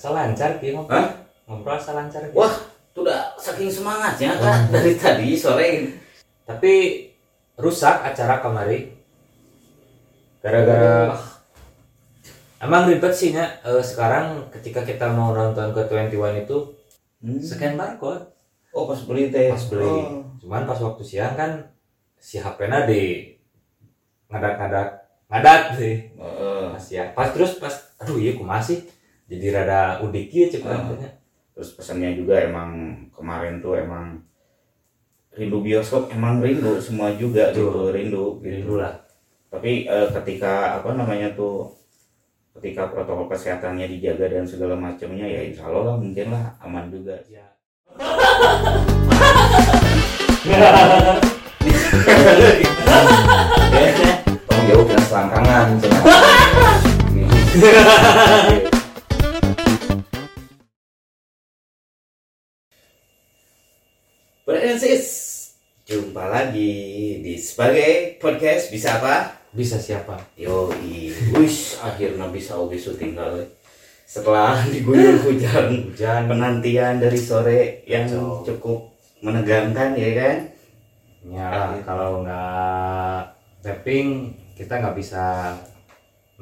asal lancar ki ngobrol Hah? ngobrol asal lancar Ki. Wah, udah saking semangatnya kan dari tadi sore. tapi rusak acara kemari gara-gara emang ribet sih Nya. Eh, sekarang ketika kita mau nonton ke 21 itu Hmm. scan barcode Oh, pas beli teh. pas beli Oh. cuman pas waktu siang kan si HP-nya di ngadak-ngadak ngadat sih Heeh. pas siang pas terus pas aduh iya aku masih jadi rada udik ya cek Ah. katanya Terus pesannya juga emang kemarin tuh emang rindu bioskop emang rindu semua juga Betul. gitu rindu gitu. dulu lah Tapi eh, ketika apa namanya tuh ketika protokol kesehatannya dijaga dan segala macamnya ya insya Allah lah mungkin lah aman juga. ya Tolong jauh kena selangkangan Francis, jumpa lagi di sebagai podcast bisa apa? bisa siapa Yo, wish akhirnya bisa oke syuting kali. Setelah diguyur hujan, hujan penantian dari sore yang Kacau. cukup menegangkan ya kan? ya kalau nggak tapping kita nggak bisa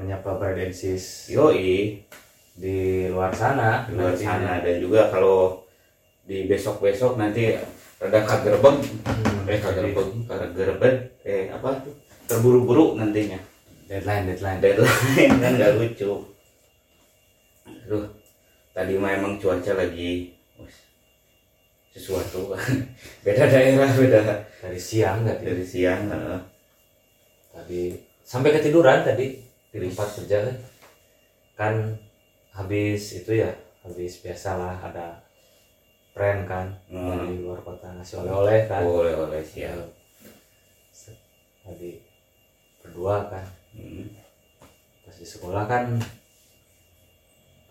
menyapa Bradensis Yoi, di luar sana di luar Nantinya. sana dan juga kalau di besok-besok nanti rada kagerbeg, Hmm, eh kagerbeg, kagerbeg, eh apa tuh? Terburu-buru nantinya. deadline deadline. Deadline kan nggak lucu. Aduh tadi mah emang cuaca lagi sesuatu. Beda daerah beda. Dari siang tadi dari siang heeh. tadi sampai ketiduran tadi di tempat kerja kan. Kan habis itu ya habis biasalah ada friend kan Hmm. dari luar kota ngasih oleh-oleh kan? Boleh siap. Ya. tadi berdua kan. Hmm. pas di sekolah kan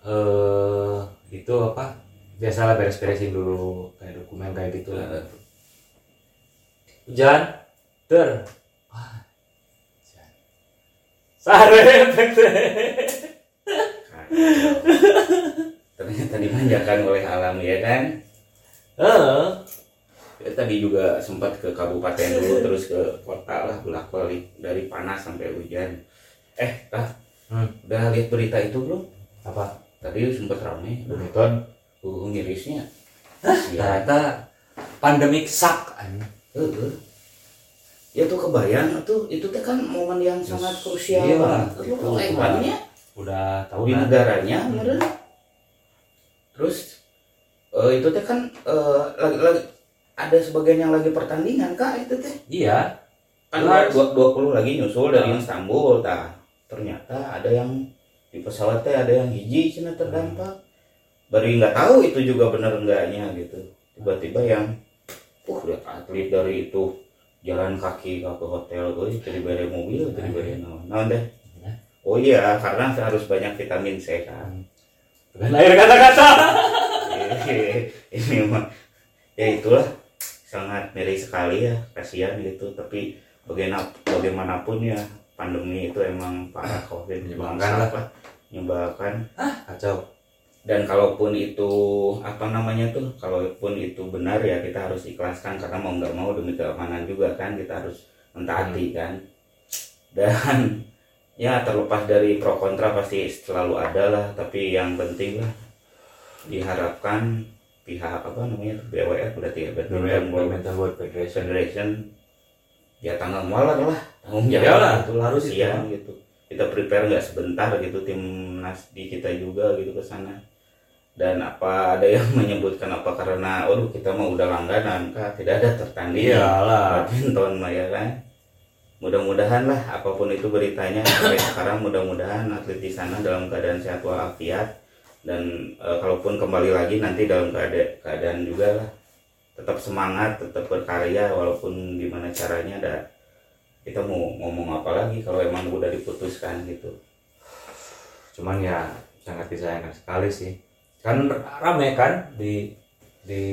eh itu apa biasalah beres-beresin dulu kayak dokumen kayak gitu. Heeh. hujan ter sare ternyata dimanjakan oleh alam ya kan Heeh. ya, tadi juga sempat ke kabupaten dulu terus ke kota lah bolak balik dari panas sampai hujan eh kak Hmm. udah lihat berita itu belum apa tadi sempat ramai Buniton uh, ngirisnya ya ternyata pandemik sak anjing. Heeh. Ya tuh kebayang tuh itu teh kan momen yang sangat krusial iya, banget. itu Tuh, eh, udah- udah di negaranya meren. Terus eh, itu teh kan eh, lagi, lagi ada sebagian yang lagi pertandingan kak itu teh. Iya. Kan dua dua puluh lagi nyusul dari Ah. Istanbul tah. Ternyata ada yang di pesawat teh ada yang hiji cina terdampak. Baru nggak tahu itu juga bener enggaknya gitu. Tiba-tiba yang uh lihat atlet dari itu jalan kaki ke hotel gue jadi bayar mobil jadi bayar naon naon deh Ya. oh iya karena harus banyak vitamin C kan air kata-kata ini mah ya itulah sangat miris sekali ya kasihan gitu. Tapi bagaimana bagaimanapun ya pandemi itu emang parah covid Menyebalkan lah. Apa, menyebalkan kacau. Dan kalaupun itu apa namanya tuh kalaupun itu benar ya kita harus ikhlaskan karena mau nggak mau demi keamanan juga kan kita harus mentaati kan. Dan ya terlepas dari pro kontra pasti selalu ada lah tapi yang penting lah diharapkan pihak apa namanya BWF berarti ya Badminton World World Federation Federation ya tanggal mualan lah tanggung jawab itu harus siang gitu. Kita prepare nggak sebentar gitu timnas di kita juga gitu ke sana. Dan apa ada yang menyebutkan apa karena waduh kita mau udah langganan kak. Tidak ada tertanding. Iyalah. Badminton lah ya kan? Mudah-mudahan lah apa pun itu beritanya. Sampai sekarang mudah-mudahan atlet di sana dalam keadaan sehat walafiat dan e, kalaupun kembali lagi nanti dalam keadaan keadaan juga lah. Tetap semangat tetap berkarya walaupun gimana caranya ada kita mau ngomong apa lagi kalau emang udah diputuskan gitu. Cuman ya sangat disayangkan sekali sih. Kan rame kan di di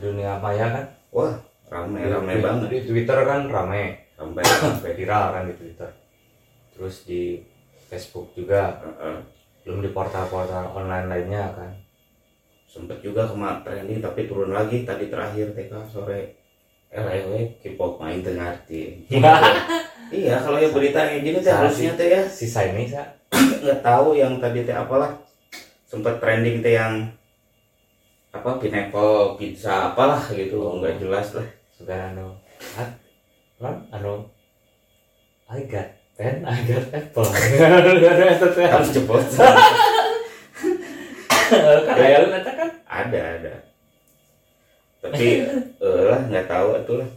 dunia maya kan? Wah rame rame Di- banget. di Twitter kan rame. Sampai sampai viral kan di Twitter. Terus di Facebook juga. Heeh. Belum di portal-portal online lainnya kan. Sempet juga kemarin trending tapi turun lagi tadi terakhir TK sore. LEW K-pop main tengah arti iya kalau yang berita kayak gini teh harusnya teh ya. sisa ini sa. Nggak tahu yang tadi teh apalah. Sempet trending teh yang apa pineapple pizza apalah gitu. Oh. nggak jelas lah. Sudah anu. Anu? I got I got apple. Kan cepet kan aya eta kan? Ada ada. Tapi eh, lah nggak tahu itu lah.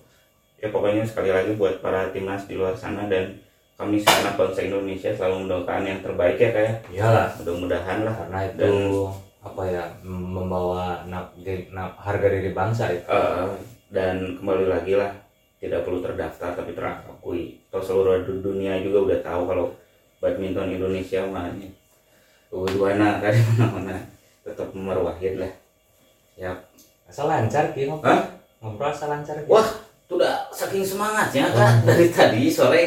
Ya pokoknya sekali lagi buat para timnas di luar sana dan kami segenap bangsa Indonesia selalu mendoakan yang terbaik ya kayak iyalah. Mudah-mudahan lah. Karena itu Dan- apa ya membawa na- ge- na- harga diri bangsa itu. Eh, dan kembali lagi lah tidak perlu terdaftar tapi terakui. Atau seluruh du- dunia juga udah tahu kalau badminton Indonesia mah ini Uduana tadi mana-mana. Tetap nomor wahid lah. Ya asal lancar ki. Ngobrol Hah? ngobrol asal lancar ki. Wah, itu udah saking semangatnya kan dari tadi sore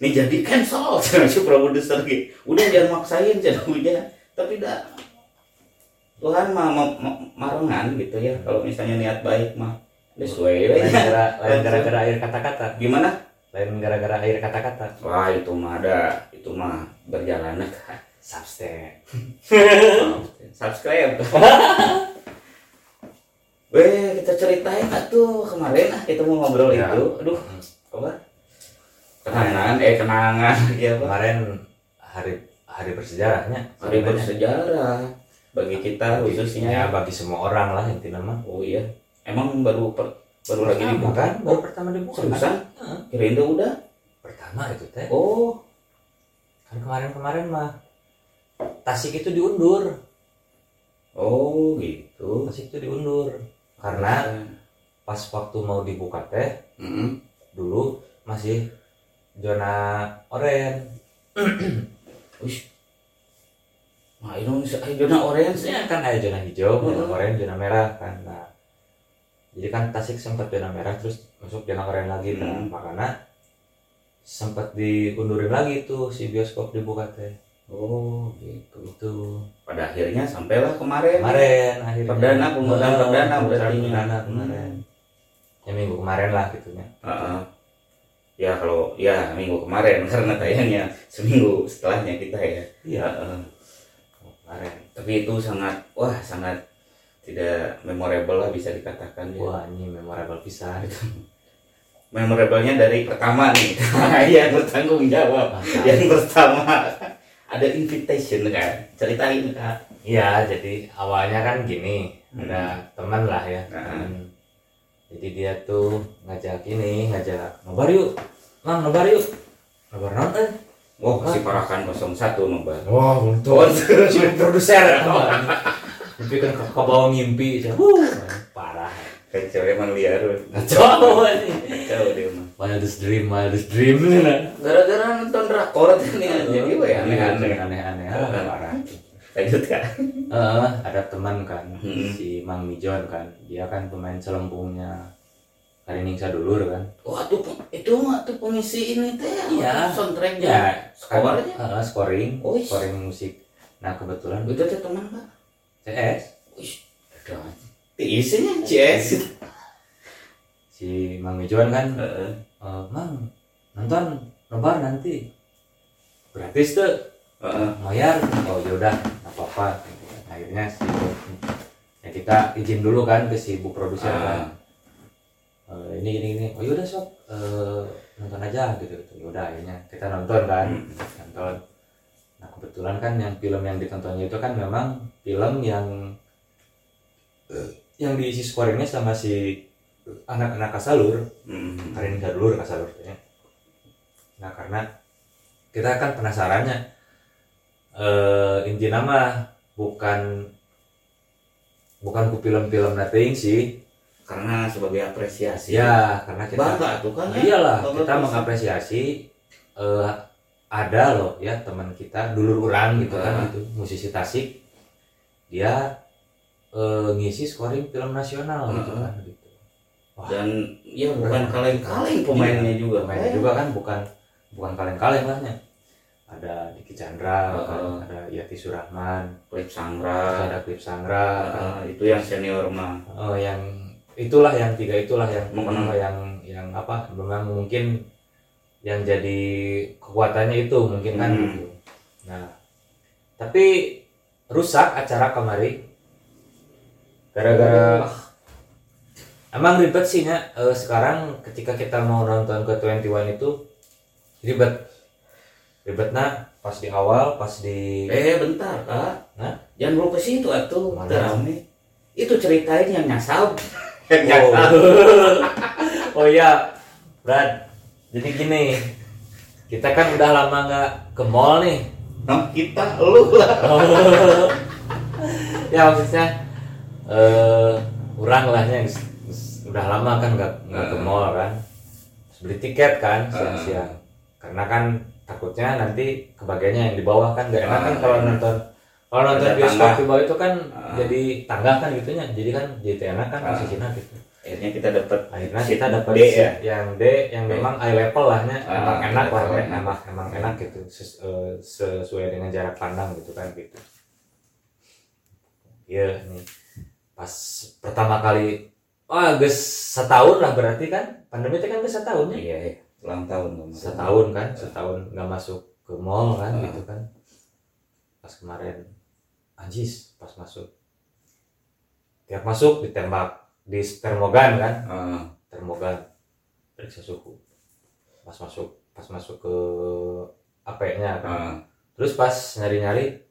ini. Jadi cancel. Si produser gitu udah jangan maksain jangan hujan tapi dah Tuhan mah ma- ma- marengan gitu ya. Kalau misalnya niat baik mah we. gara lain gara-gara air kata-kata. Gimana? Lain gara-gara air kata-kata. Wah itu mah ada itu mah berjalan substep subscribe. Weh, kita ceritain atuh kemarin ah kita mau ngobrol Ya. itu. Aduh, apa? Kenangan, eh kenangan. Ya apa? kemarin hari hari bersejarahnya. Hari bersejarah. Bagi kita ya khususnya. bagi semua orang lah intinya mah. Oh iya, emang baru per- baru lagi Pertama dibuka kan baru pertama dibuka kan? Seriusan? Kirain tuh udah. pertama itu teh Oh, kan kemarin-kemarin mah Tasik itu diundur oh gitu. Tasik itu diundur karena pas waktu mau dibuka teh Mm-mm. dulu masih zona oranye Wih. Nah, ayo zona orange ya. ya kan ada zona hijau zona Hmm. oranye zona merah kan nah jadi kan Tasik sempat zona merah terus masuk zona oranye lagi kan Hmm. makanya sempat diundurin lagi tuh si bioskop dibuka teh Oh, gitu. itu Pada akhirnya sampailah kemarin. kemarin akhirnya Perdana, pembukaan Oh, perdana berarti. perdana kemarin ya minggu kemarin lah gitunya Heeh. ya kalau ya minggu kemarin karena tayangnya seminggu setelahnya kita ya. iya Heeh. kemarin Tapi itu sangat wah sangat tidak memorable lah bisa dikatakan ya. wah ini memorable pisan Memorablenya dari pertama nih yang bertanggung jawab. Yang pertama ada invitation kan ceritain kak. Iya, jadi awalnya kan gini, Hmm. ada teman lah ya. Nah. teman. Jadi dia tuh ngajak ini, ngajak nobar yuk, mang nobar yuk, nobar non eh. Wah si parakan 01 nobar. Wah, untung. Si produser, mimpi kan ke bawah ngimpi, Cah. Wuh, parah. Kacau emang liar. Kacau ini. Kacau dia mah. Wildest dream, wildest dream. Gara-gara nonton drakor ini jadi weh aneh-aneh. aneh-aneh, ah, parah. Lanjut kak. Eh, ada teman kan, Hmm. si Mang Mijon kan, dia kan pemain selempungnya Kariningsa dulur kan. Wah tuh peng- itu mah tuh pengisi ini teh. Iya. Soundtracknya. Ya, Skornya? Heeh, scoring, Oh, iya. scoring musik. Nah kebetulan Itu teh teman kak. CS ada. Isinya CS. si Mang Mijon kan, Heeh. eh, Mang nonton nobar nanti gratis tuh, Heeh. bayar. Oh yaudah, nggak apa-apa. Akhirnya si ya kita izin dulu kan ke si bu produser kan. Ah. Eh, ini ini ini. Oh yaudah sob, eh, nonton aja gitu gitu. Yaudah akhirnya kita nonton kan, Hmm. nonton. Nah kebetulan kan yang film yang ditontonnya itu kan memang film yang yang diisi scoringnya sama si anak-anak kasalur Hmm. ini dulu kasalur ya. Nah karena kita kan penasarannya eh inti nama bukan bukan ku film-film nothing sih Karena sebagai apresiasi. ya karena kita Bangga tuh kan ya. iyalah kita mengapresiasi eh, ada loh ya teman kita dulur orang gitu kan Ah. itu musisi Tasik dia eh, ngisi scoring film nasional gitu kan gitu Wah, Dan ya bukan kaleng-kaleng pemainnya juga. pemainnya juga kan bukan bukan kaleng-kaleng lahnya ada Diki Chandra Oh. kan, ada Yati Surahman Klip Sangra ada Clip Sangra kan. Ah, itu yang senior mah Oh, yang itulah yang tiga itulah yang Hmm. pokoknya yang yang apa memang mungkin yang jadi kekuatannya itu mungkin kan Hmm. gitu. Nah, tapi rusak acara kemari gara-gara emang ribet sih Nya. Eh, sekarang ketika kita mau nonton ke 21 itu ribet ribetnya pas di awal pas di eh bentar kak Hah? jangan dulu ke situ atuh Mana? terame itu ceritain yang nyasab Oh. oh iya, Brad. Jadi gini, kita kan udah lama nggak ke mall nih. Nah, kita lu lah. Oh. ya maksudnya, eh, kurang lahnya udah lama kan nggak nggak ke mall kan. Terus beli tiket kan siang-siang. Karena kan takutnya nanti kebagiannya yang di bawah kan nggak enak kan kalau nonton. Kalau nonton bioskop di bawah itu kan jadi tangga kan gitunya. Jadi kan jadi enak kan posisinya gitu akhirnya kita dapat akhirnya kita dapat D ya? yang D yang memang eye level lahnya Ah, emang enak lah ya enak. emang emang enak gitu. Ses- eh, sesuai dengan jarak pandang gitu kan gitu. Iya nih. Pas pertama kali wah guys setahun lah berarti kan. Pandemi itu kan geus setahun ya? Iya iya. Ulang tahun setahun kan setahun nggak masuk ke mall kan Ah. gitu kan. Pas kemarin anjis pas masuk. Tiap masuk ditembak di termogan kan? Ah, termogan. Periksa suhu. Pas masuk pas masuk ke AP-nya kan? Ah. terus pas nyari-nyari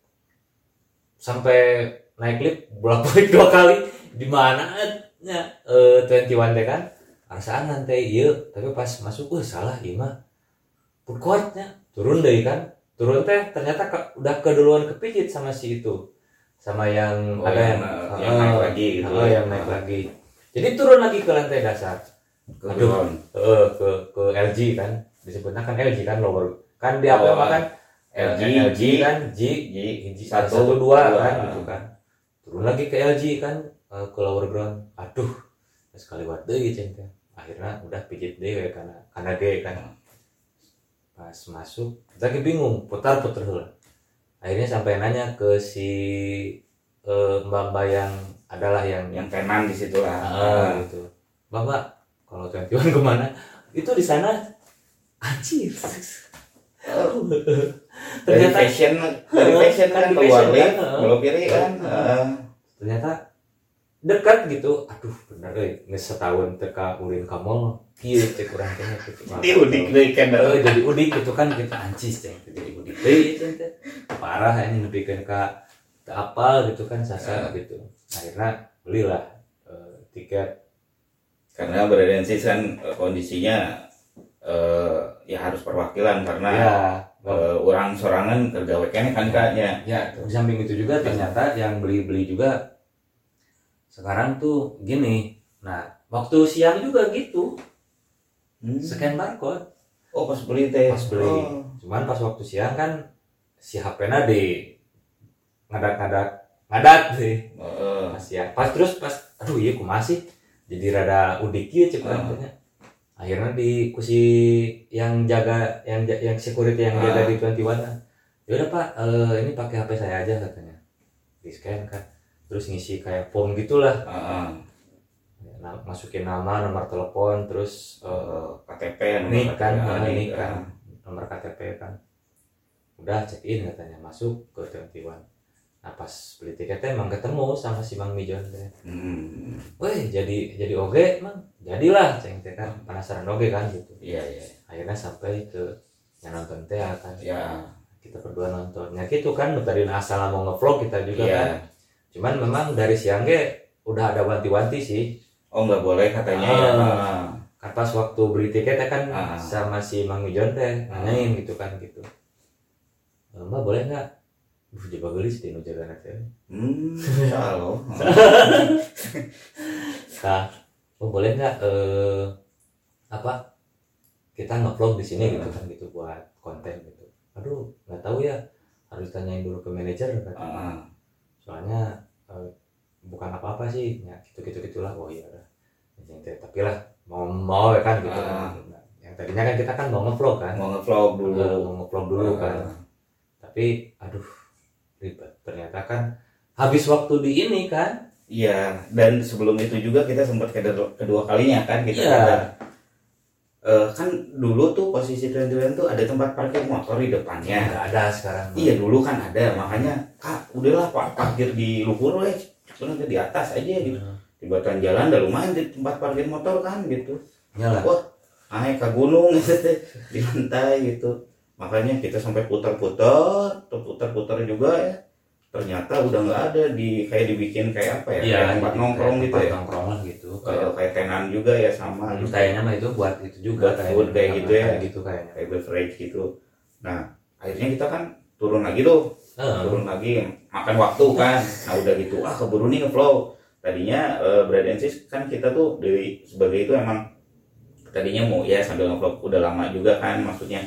sampai naik lift bolak-balik dua kali di mana nya eh 21 teh kan? Rasaan nanti iya. Tapi pas masuk wah salah iya mah. Food courtnya turun deh kan? Turun teh ternyata ke- udah keduluan kepijit sama si itu. Sama yang Oh, ada yang, yang, eh, yang naik lagi gitu oh, ya. yang naik lagi jadi turun lagi ke lantai dasar. Ke Aduh. eh, ke ke LG kan. Disebutnya kan LG kan lower. Kan di apa Oh, kan LG, LG kan G. Ji, LG satu, satu, dua, dua. kan gitu kan. Turun lagi ke LG kan eh, ke lower ground. Aduh sekali buat deh gitu akhirnya udah pijit deh karena karena G kan. Pas masuk lagi bingung putar putar lah akhirnya sampai nanya ke si eh, mbak mbak yang adalah yang yang tenan di situ lah. Ah, gitu. Mbak kalau 21 ke mana? Itu di sana. Anjir dari ternyata fashion dari fashion Kan kan di keluar kan, belok kiri kan Heeh. ternyata dekat gitu. Aduh bener eh geus setahun teka ulin ka mall kieu cek urang teh gitu di udik deh kan. Eh, jadi udik gitu kan gitu. Anjis cek jadi udik teh parah ini ka ke apal gitu kan sasa gitu akhirnya belilah eh, tiket. Karena beredensi kan eh, kondisinya eh, ya harus perwakilan karena ya eh, orang sorangan kerja kene kan kayaknya ya. Di samping itu juga ternyata yang beli-beli juga sekarang tuh gini. Nah waktu siang juga gitu. Hmm. scan barcode. Oh pas beli teh. Pas beli. Oh. cuman pas waktu siang kan si HP-nya di ngadak-ngadak ngadak sih. Heeh. pas siang pas terus pas aduh iya ku masih jadi rada udik ya cek katanya akhirnya di kusi yang jaga yang yang security yang jaga Ah. di 21 ya udah pak eh, ini pakai HP saya aja katanya. Di scan kan. Terus ngisi kayak form gitulah. Heeh. Nah, masukin nama nomor telepon terus Eh, KTP KTP, kan eh, nik kan. Nomor KTP kan. Udah check in katanya. Masuk ke 21 nah pas beli tiketnya emang ketemu sama si Mang Mijon teh. Hmm. Weh jadi jadi oge mang. Jadilah ceng teh kan. Penasaran oge kan gitu. Iya iya. Akhirnya sampai ke yang nonton teh kan ya kita berdua nonton ya gitu kan dari asal mau ngevlog kita juga iya. kan. Cuman memang dari siang ge udah ada wanti-wanti sih. Oh nggak boleh katanya Ah. ya. Ah. kan pas waktu beli tiketnya kan Ah. sama si Mang Mijon teh nanyain gitu kan gitu. "Eh, mbak boleh nggak Buh, coba gelis di nujaga teh hmm halo Nah, oh boleh nggak eh apa kita ngevlog di sini gitu kan gitu buat konten gitu. Aduh nggak tahu ya harus tanyain dulu ke manajer kan. Ah. Soalnya eh, bukan apa-apa sih, ya gitu gitu gitulah. Oh iya udah. Teh, Tapi lah mau mau ya kan gitu Ah. kan. Yang tadinya kan kita kan mau ngevlog kan, mau ngevlog dulu Eh, mau ngevlog dulu kan. Ah. tapi aduh ribet ternyata kan habis waktu di ini kan Iya, dan sebelum itu juga kita sempat kedua, kedua kalinya kan kita Iya. ada Eh, kan dulu tuh posisi Tren tuh ada tempat parkir motor di depannya. nggak ada sekarang Iya dulu kan ada, makanya kak udahlah pak parkir di luhur weh, nanti di atas aja gitu. Hmm. Di batuan jalan udah lumayan di tempat parkir motor kan gitu. Nyala. Wah, naik ke gunung gitu di lantai gitu. Makanya kita sampai putar-putar, tuh putar-putar juga ya. Ternyata udah nggak ada di kayak dibikin kayak apa ya? Iya, kayak tempat nongkrong gitu tempat ya. nongkrong lah gitu Kayak kayak tenan juga ya sama Hmm, gitu. kayaknya mah itu buat itu juga Buat food kayak gitu ya. kayak gitu kayaknya Kayak beverage gitu. Nah, akhirnya kita kan turun lagi tuh Heeh. turun lagi makan waktu kan nah udah gitu ah keburu nih ngeflow tadinya uh, Brad and Sis kan kita tuh dari sebagai itu emang tadinya mau ya sambil ngevlog udah lama juga kan maksudnya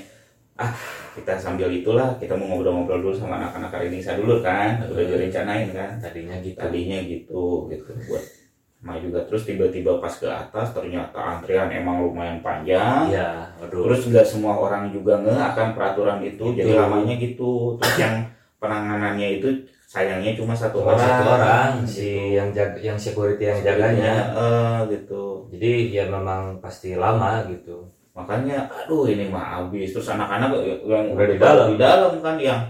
ah kita sambil itulah kita mau ngobrol-ngobrol dulu sama anak-anak Karinisa dulu kan udah direncanain kan. Tadinya gitu. Tadinya gitu gitu. Buat sama juga. Terus tiba-tiba pas ke atas ternyata antrian emang lumayan panjang. Iya waduh terus nggak semua orang juga nge akan peraturan itu. Jadi Gitu. lamanya gitu. Terus yang penanganannya itu sayangnya cuma satu Cuma orang satu orang. gitu. si yang jaga yang security yang jaganya. eh, gitu. Jadi ya memang pasti lama gitu makanya aduh ini mah habis. Terus anak-anak yang Udah di dalam. di dalam kan yang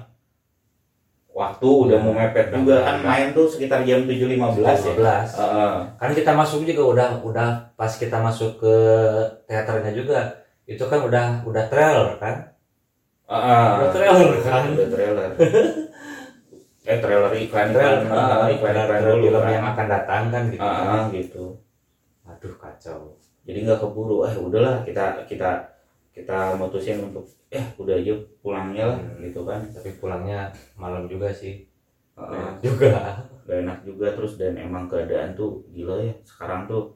waktu udah Ya, mau mepet juga kan mepet. main tuh sekitar jam 7.15 ya. 15 Heeh. kan kita masuk juga udah udah pas kita masuk ke teaternya juga itu kan udah udah trailer kan? Heeh. udah trailer kan? Udah trailer. Eh trailer iklan trailer iklan iklan iklan trailer kan. yang akan datang kan gitu gitu. Aduh kacau jadi nggak keburu eh udahlah kita kita kita mutusin untuk eh udah aja pulangnya lah Hmm. gitu kan. Tapi pulangnya malam juga sih. Heeh. Enak juga. Gak enak juga terus dan emang keadaan tuh gila ya. Sekarang tuh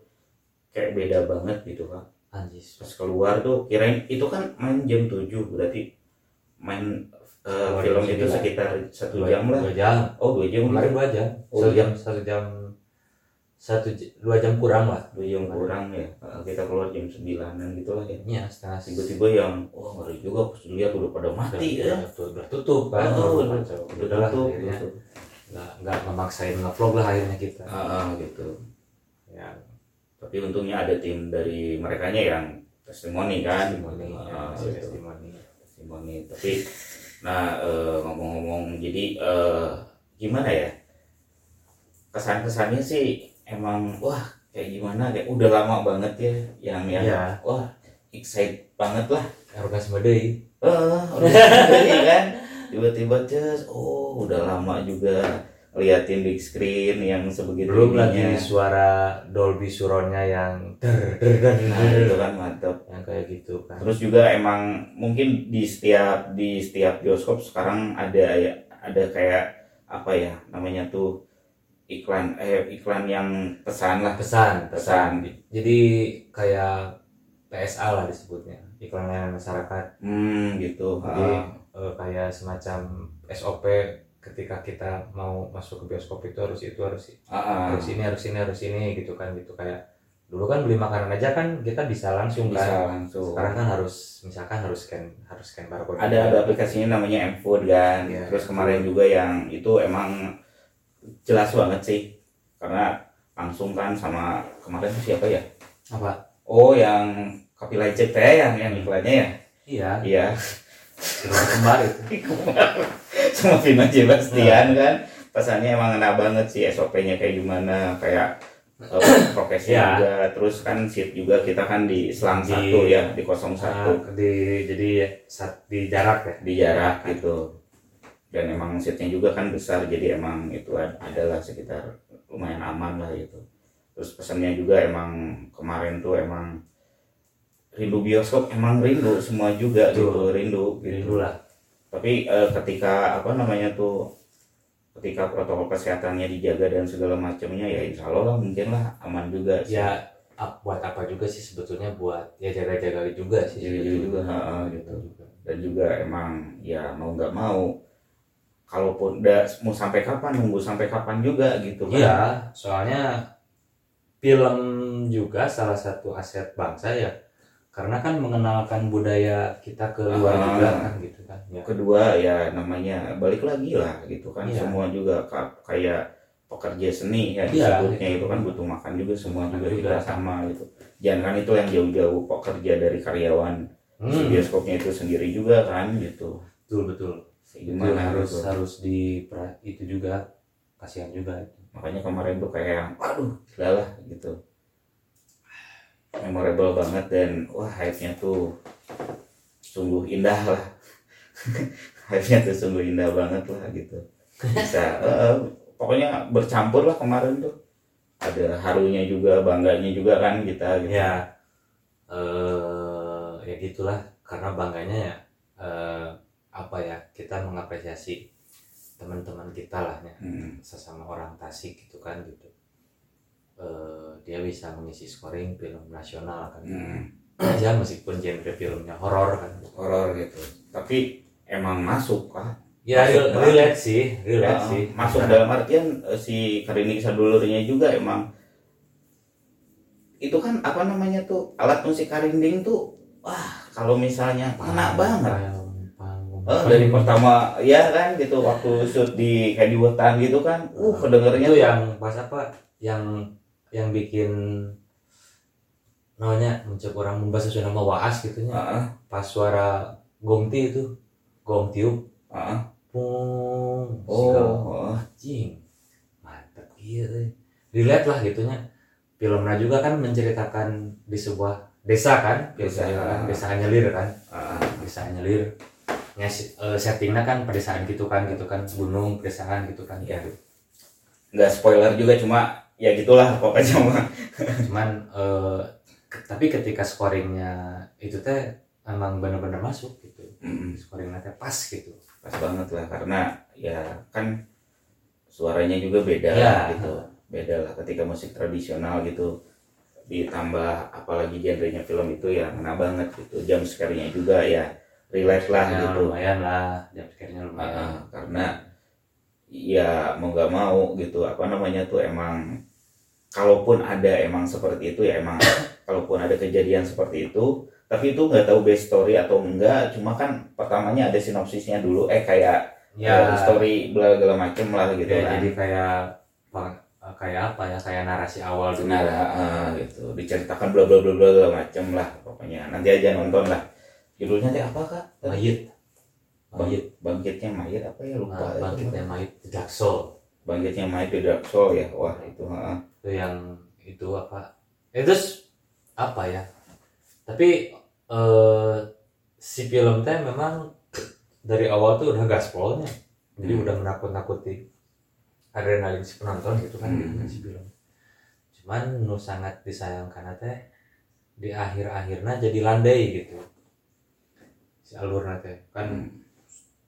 kayak beda banget gitu kan anjis. Pas keluar tuh kirain itu kan main jam 7 berarti main eh, Keluar film itu 9. sekitar satu jam lah. dua jam. Oh dua jam kemarin dua jam. Oh, satu iya. jam satu jam satu dua jam kurang lah dua jam kurang. Ya. Kita keluar jam sembilanan gitu lah ya. Iya setengah tiba-tiba yang wah ngeri juga pas dilihat udah pada mati ya. udah, udah, udah tutup kan? Oh, udah, udah, udah udahlah tutup, akhirnya. nggak nggak memaksain ngevlog lah akhirnya kita. Ah, gitu. Ya. Tapi untungnya ada tim dari mereka yang testimoni kan? Testimoni ya, Ah, masih gitu. testimoni. Testimoni. Tapi nah eh, ngomong-ngomong jadi eh, gimana ya? Kesan-kesannya sih emang wah kayak gimana kayak udah lama banget ya yang yang Iya. wah excited banget lah. Orgasme deh eh udah ya kan? Tiba-tiba ces oh udah lama juga liatin big screen yang sebegitu belum lagi suara Dolby Suronnya yang der der der nah itu kan mantap yang kayak gitu kan. Terus juga emang mungkin di setiap di setiap bioskop sekarang ada ya ada kayak apa ya namanya tuh iklan eh iklan yang pesan lah pesan pesan. jadi kayak PSA lah disebutnya iklan layanan masyarakat Hmm gitu. Jadi, eh, kayak semacam SOP ketika kita mau masuk ke bioskop itu harus itu harus ah. harus ini harus ini harus ini gitu kan gitu kayak dulu kan beli makanan aja kan kita bisa langsung bisa kan langsung. sekarang kan harus misalkan harus scan harus scan barcode Ada ada aplikasinya namanya M-Food kan. Iya, Terus kemarin juga yang itu emang jelas banget sih. Karena langsung kan sama kemarin siapa ya? apa? Oh yang Kopi Lecet teh yang yang iklannya ya? iya. Iya. Kembar itu sama Vino Sebastian kan. Pesannya emang enak banget sih SOP-nya kayak gimana kayak eh, prokesnya Ya. juga. Terus kan seat juga kita kan di selang Di- satu ya di 01 Nah, di jadi di jarak ya? Di jarak gitu dan emang seatnya juga kan besar jadi emang itu ad- adalah sekitar lumayan aman lah gitu terus pesannya juga emang kemarin tuh emang rindu bioskop emang rindu semua juga Betul. gitu rindu gitu rindu lah tapi eh, ketika apa namanya tuh ketika protokol kesehatannya dijaga dan segala macamnya ya insya Allah lah mungkin lah aman juga sih. ya ap- buat apa juga sih sebetulnya buat ya jaga-jaga juga sih Jaga-jaga sebetulnya. juga, ha-ha, gitu. juga. dan juga emang ya mau nggak mau kalaupun udah mau sampai kapan nunggu sampai kapan juga gitu kan Iya, soalnya film juga salah satu aset bangsa ya. karena kan mengenalkan budaya kita ke luar Ah. juga kan gitu kan ya kedua ya namanya balik lagi lah gitu kan Iya. semua juga ka- kayak pekerja seni ya Iya, disebutnya gitu. itu kan butuh makan juga semua Makan juga juga. kita sama gitu jangan kan itu yang jauh-jauh pekerja dari karyawan hmm, bioskopnya itu sendiri juga kan gitu betul betul itu gimana harus gitu. harus di itu juga kasihan juga itu. Makanya kemarin tuh kayak yang gila lah gitu. Memorable banget dan wah hype-nya tuh sungguh indah lah. Hype-nya tuh sungguh indah banget lah gitu. Bisa eh, pokoknya bercampur lah kemarin tuh. Ada harunya juga bangganya juga kan kita gitu. Ya eh ya gitulah. Karena bangganya ya eh, ya kita mengapresiasi teman-teman kita lah ya. Hmm. sesama orang Tasik gitu kan gitu. Eh, dia bisa mengisi scoring film nasional kan. Hmm. ya meskipun genre filmnya horor kan. Horor gitu. Tapi emang masuk kan ya Masuk relate sih relate Uh, sih. masuk dalam artian eh, si Karini Sadulurnya juga emang itu kan apa namanya tuh alat musik karinding tuh wah kalau misalnya kena banget. panggung, Eh, dari pertama ya kan gitu waktu shoot di kayak di hutan gitu kan. Uh kedengernya itu tuh. yang pas apa? Yang yang bikin namanya mencek orang membahas sesuai nama waas gitu nya. Heeh, pas suara gongti itu gong tiup. Heeh. pung oh anjing mantap gitu relate lah gitunya filmnya juga kan menceritakan di sebuah desa kan Desa. desa kan desa Anyelir kan. Desa Anyelir ya settingnya kan pedesaan gitu kan gitu kan. Gunung pedesaan gitu kan. Gitu. nggak spoiler juga cuma ya gitulah pokoknya. Mah cuman ke- tapi ketika scoringnya itu teh emang bener-bener masuk gitu. Mm, scoringnya teh pas gitu. Pas banget lah karena ya kan suaranya juga beda Ya. gitu. Beda lah ketika musik tradisional gitu. Ditambah apalagi genrenya film itu ya ngena banget gitu. Jam scare-nya juga ya relate lah gitu. lumayan lah jam Ah, lumayan. Karena ya mau nggak mau gitu apa namanya tuh emang kalaupun ada emang seperti itu ya emang kalaupun ada kejadian seperti itu tapi itu nggak tahu base story atau enggak cuma kan pertamanya ada sinopsisnya dulu eh kayak ya. story bla bla macem lah gitu ya, kan. jadi kayak kayak apa ya kayak narasi awal dulu. Nah ah, gitu. Diceritakan bla bla bla bla bla macem lah pokoknya. Nanti aja nonton lah judulnya teh apa kak? Mayit. Bang- mayit. Bangkitnya mayit apa ya? Lupa. Nah, bangkitnya mayit The Dark Soul. Bangkitnya mayit Soul ya? Wah itu ah. itu yang itu apa? Itu s- apa ya? Tapi eh, si film teh memang dari awal tuh udah gaspolnya jadi Hmm. udah menakut-nakuti adrenalin si penonton gitu kan Hmm. si film. Cuman nu sangat disayangkan teh di akhir-akhirnya jadi landai gitu si alurnya teh kan Hmm.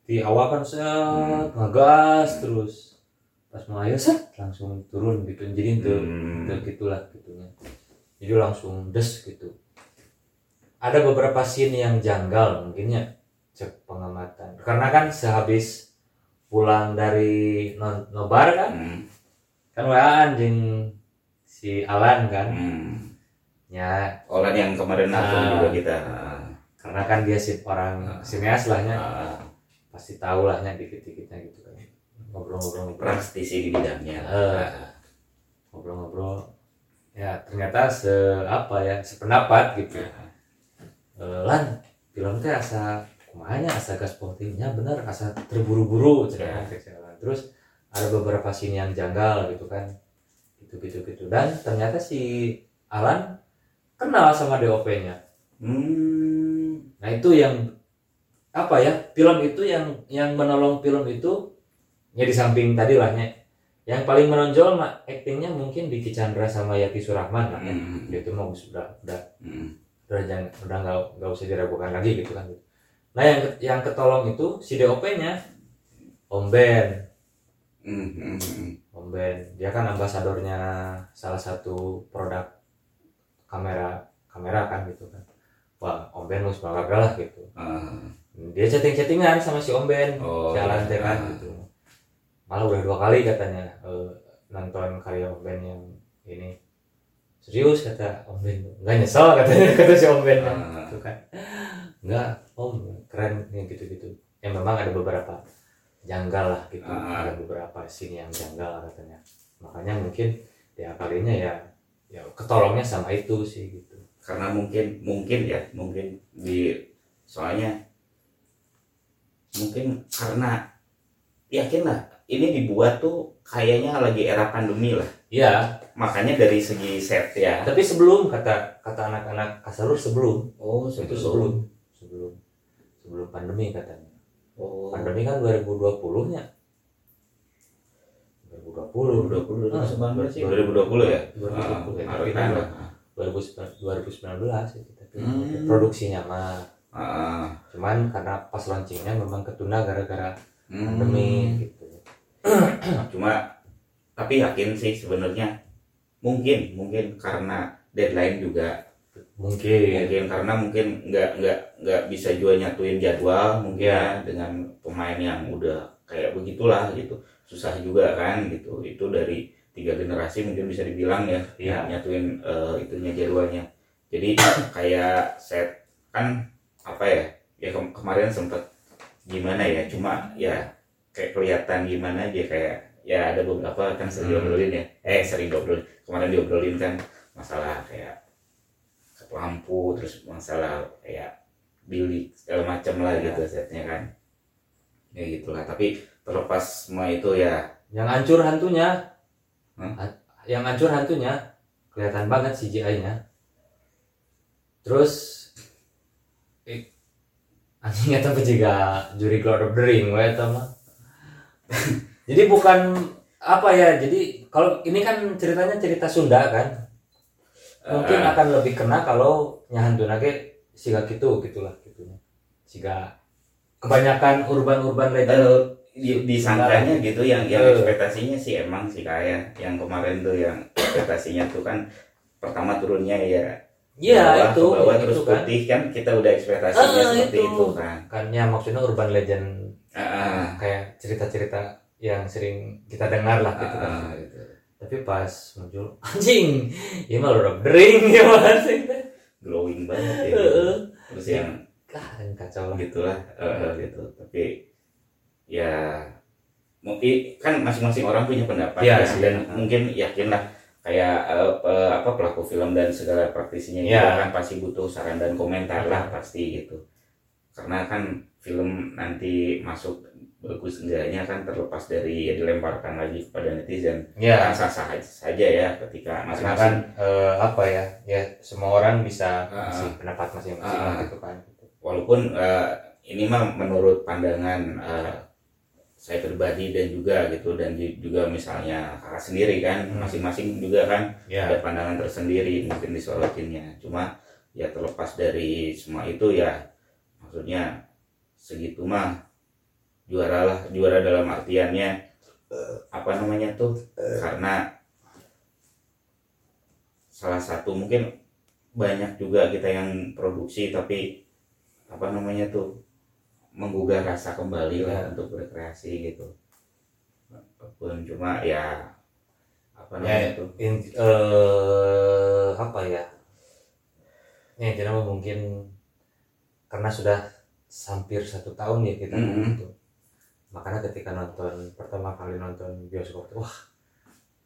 di awal kan set Hmm. ngegas terus pas mau ayo set langsung turun gitu jadi itu Hmm. itu gitulah gitunya jadi langsung des gitu ada beberapa scene yang janggal mungkinnya cek pengamatan karena kan sehabis pulang dari non nobar kan Hmm. kan wa anjing si Alan kan Hmm. ya Orang yang kemarin nonton Ah. juga kita. Karena kan dia si orang sineas lahnya Ah, pasti tahu lahnya dikit-dikitnya gitu kan. Ngobrol-ngobrol. Ngobrol praktisi di bidangnya. Eh. ngobrol-ngobrol. Ya ternyata se apa ya sependapat gitu. Eh, lan film teh asa kumanya asa gas nya bener asa terburu-buru cenah Ya. terus ada beberapa scene yang janggal gitu kan. Gitu gitu gitu. Dan ternyata si Alan kenal sama DOP-nya Hmm. Nah itu yang apa ya film itu yang yang menolong film itu ya di samping tadi lahnya yang paling menonjol mah aktingnya mungkin Diki Chandra sama Yati Surahman lah ya. Hmm. Dia itu mau sudah udah Hmm. udah jangan udah nggak nggak usah diragukan lagi gitu kan nah yang yang ketolong itu si DOP-nya Om Ben. Hmm. Om Ben dia kan ambasadornya salah satu produk kamera kamera kan gitu kan wah Om Ben harus bangga lah gitu. Ah. dia chatting-chattingan sama si Om Ben. Oh, si Alan teh kan gitu. Malah udah dua kali katanya eh, nonton karya Om Ben yang ini. Serius kata Om Ben. Nggak nyesel katanya kata si Om Ben Ah. gitu kan. Nggak Om keren nih gitu gitu ya memang ada beberapa janggal lah gitu. Ah. ada beberapa scene yang janggal katanya. Makanya mungkin ya kalinya ya ya ketolongnya sama itu sih gitu karena mungkin mungkin ya mungkin di soalnya mungkin karena yakin lah ini dibuat tuh kayaknya lagi era pandemi lah. Iya, makanya dari segi set ya. Tapi sebelum kata kata anak-anak Kasarur sebelum. Oh itu sebelum. sebelum. Sebelum pandemi katanya. Oh. Pandemi kan 2020 nya 2020 2020 2019 sih. Ah, 2020 ya? 2020 ya, Ah, tapi kan. kan 2019 itu tapi Hmm. produksinya mah. Ah, cuman karena pas launchingnya memang ketunda gara-gara hmm. pandemi gitu. Cuma tapi yakin sih sebenarnya mungkin mungkin karena deadline juga. Mungkin. Mungkin karena mungkin nggak nggak nggak bisa juga nyatuin jadwal mungkin ya dengan pemain yang udah kayak begitulah gitu. Susah juga kan gitu. Itu dari tiga generasi mungkin bisa dibilang ya Iya. nyatuin eh, itunya jadwalnya jadi kayak set kan apa ya ya kem- kemarin sempet gimana ya cuma ya kayak kelihatan gimana aja kayak ya ada beberapa kan sering Hmm. diobrolin ya eh sering diobrolin kemarin diobrolin kan masalah kayak lampu terus masalah kayak bilik segala macam lah Ya. gitu setnya kan ya gitulah tapi terlepas semua itu ya yang hancur hantunya Ha- yang hancur hantunya kelihatan banget CGI-nya terus eh, anjing eta mah juga juri Lord of the Ring we eta mah. Jadi bukan apa ya jadi kalau ini kan ceritanya cerita Sunda kan? Mungkin eh, akan lebih kena kalau nyahantu nage siga gitu gitulah gitunya. Siga kebanyakan urban-urban legend di- disangkanya gitu yang yang Eh. ekspektasinya sih emang sih kayak yang kemarin tuh yang ekspektasinya tuh kan pertama turunnya ya iya bawah, itu ke bawah itu terus kan. putih kan kita udah ekspektasinya Ah, seperti itu. itu, kan kan ya maksudnya urban legend Ah, ah, kayak cerita-cerita yang sering kita dengar lah gitu kan. Ah, gitu. tapi pas muncul anjing ini mah Lord of the Ring ya mas glowing banget ya. Heeh. terus yang ah kan kacau lah. gitulah eh, gitu. Tapi ya mungkin kan masing-masing orang punya pendapat ya, sih. dan mungkin yakin lah kayak eh, apa pelaku film dan segala praktisinya Iya. juga kan pasti butuh saran dan komentar lah pasti gitu karena kan film nanti masuk bagus enggaknya kan terlepas dari ya dilemparkan lagi kepada netizen ya kan sah sah saja ya ketika karena kan masing-masing eh, apa ya ya semua orang bisa Ah. kasih pendapat masing-masing Ah. gitu kan walaupun eh, ini mah menurut pandangan eh, saya pribadi dan juga gitu dan juga misalnya kakak sendiri kan Hmm. masing-masing juga kan ya. ada pandangan tersendiri mungkin disorotinnya cuma ya terlepas dari semua itu ya maksudnya segitu mah juara lah juara dalam artiannya eh, apa namanya tuh karena salah satu mungkin banyak juga kita yang produksi tapi apa namanya tuh menggugah rasa kembali lah Ya. untuk berkreasi gitu pun cuma ya apa ya namanya tuh in- eh, apa ya ya jadi mungkin karena sudah hampir satu tahun ya kita Mhm. gitu makanya ketika nonton pertama kali nonton bioskop tuh, wah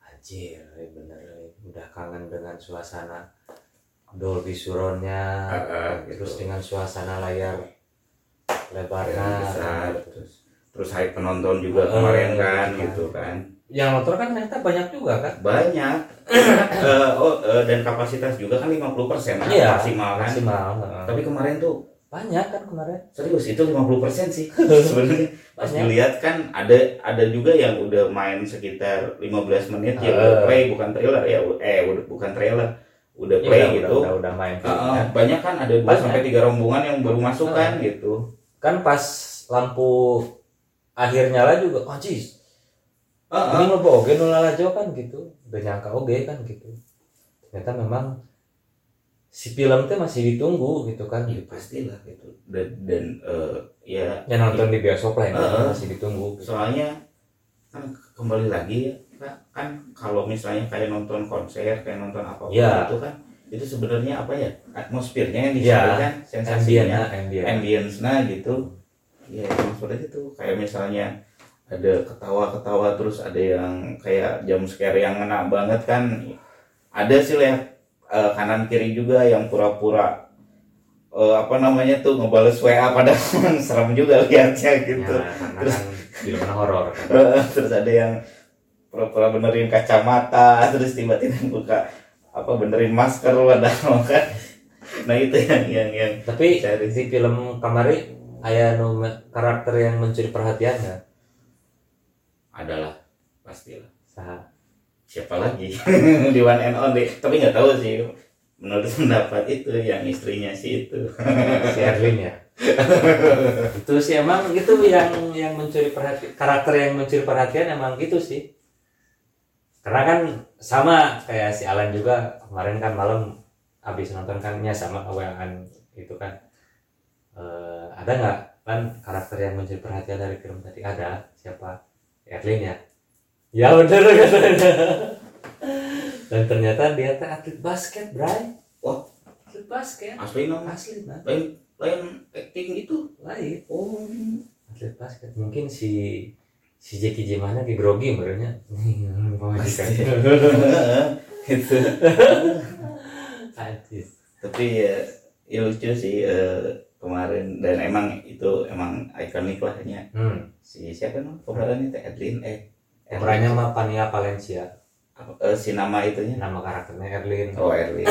anjir bener udah kangen dengan suasana Dolby Surroundnya Ah, ah, terus gitu. dengan suasana layar lebarnya. Yang besar, terus terus hype penonton juga Eh, kemarin kan gitu gitu kan. Yang nonton kan ternyata banyak juga kan? Banyak. Eh, oh eh, dan kapasitas juga kan 50% kan? Iya, maksimal kan? maksimal heeh. tapi kemarin tuh banyak kan kemarin? Serius itu 50% sih sebenarnya. Pas dilihat kan ada ada juga yang udah main sekitar 15 menit ya Eh. udah play bukan trailer ya eh udah bukan trailer udah play Iya, gitu. udah, udah, udah main kan. banyak kan ada 2 Banyak. sampai 3 rombongan yang baru masuk kan gitu kan pas lampu akhir nyala juga oh cis Ah, ini mah oge nu lalajo kan gitu udah nyangka oge kan gitu ternyata memang si film teh masih ditunggu gitu kan ya gitu pastilah gitu dan dan eh, ya yang nonton di bioskop lah Heeh. masih ditunggu gitu. soalnya kan kembali lagi ya kan kalau misalnya kayak nonton konser kayak nonton apa Ya. itu kan itu sebenarnya apa ya? Atmosfernya yang Ya, disampaikan sensasinya ambient ambience nah gitu. Ya seperti itu kayak misalnya ada ketawa-ketawa terus ada yang kayak jam scare yang ngena banget kan. Ada sih lihat eh, kanan kiri juga yang pura-pura eh, apa namanya tuh ngebales WA padahal serem juga lihatnya gitu. Ya, kan film horor kan. terus ada yang pura-pura benerin kacamata terus tiba-tiba buka apa benerin masker padahal kan nah itu yang yang yang tapi Cari. di film kamari aya nu me- karakter yang mencuri perhatian nggak? Adalah pastilah. Saha? siapa lagi? Di one and only. Tapi nggak tahu sih menurut pendapat itu yang istrinya sih itu. Si Erlin ya? Itu sih emang gitu yang yang mencuri perhatian karakter yang mencuri perhatian emang gitu sih karena kan sama kayak si Alan juga kemarin kan malam habis nonton kan nya sama awean itu kan. Eh, ada nggak kan karakter yang mencuri perhatian dari film tadi? Ada siapa? Erlin ya? Ya bener katanya dan ternyata dia teh atlet basket Bray. Wah. atlet basket? Asli nama asli nah lain lain acting itu lain. Oh. Atlet basket. Mungkin si si Jackie J mana di grogi merenya pemajikan itu Anjis. tapi ya, ya lucu sih eh, kemarin. Dan emang itu emang ikonik lah ya hmm. si siapa namanya? Pemerannya teh Edlin eh pemerannya mah Pania Valencia. Eh, si nama itunya? Nama karakternya Erlin. Oh Erlin.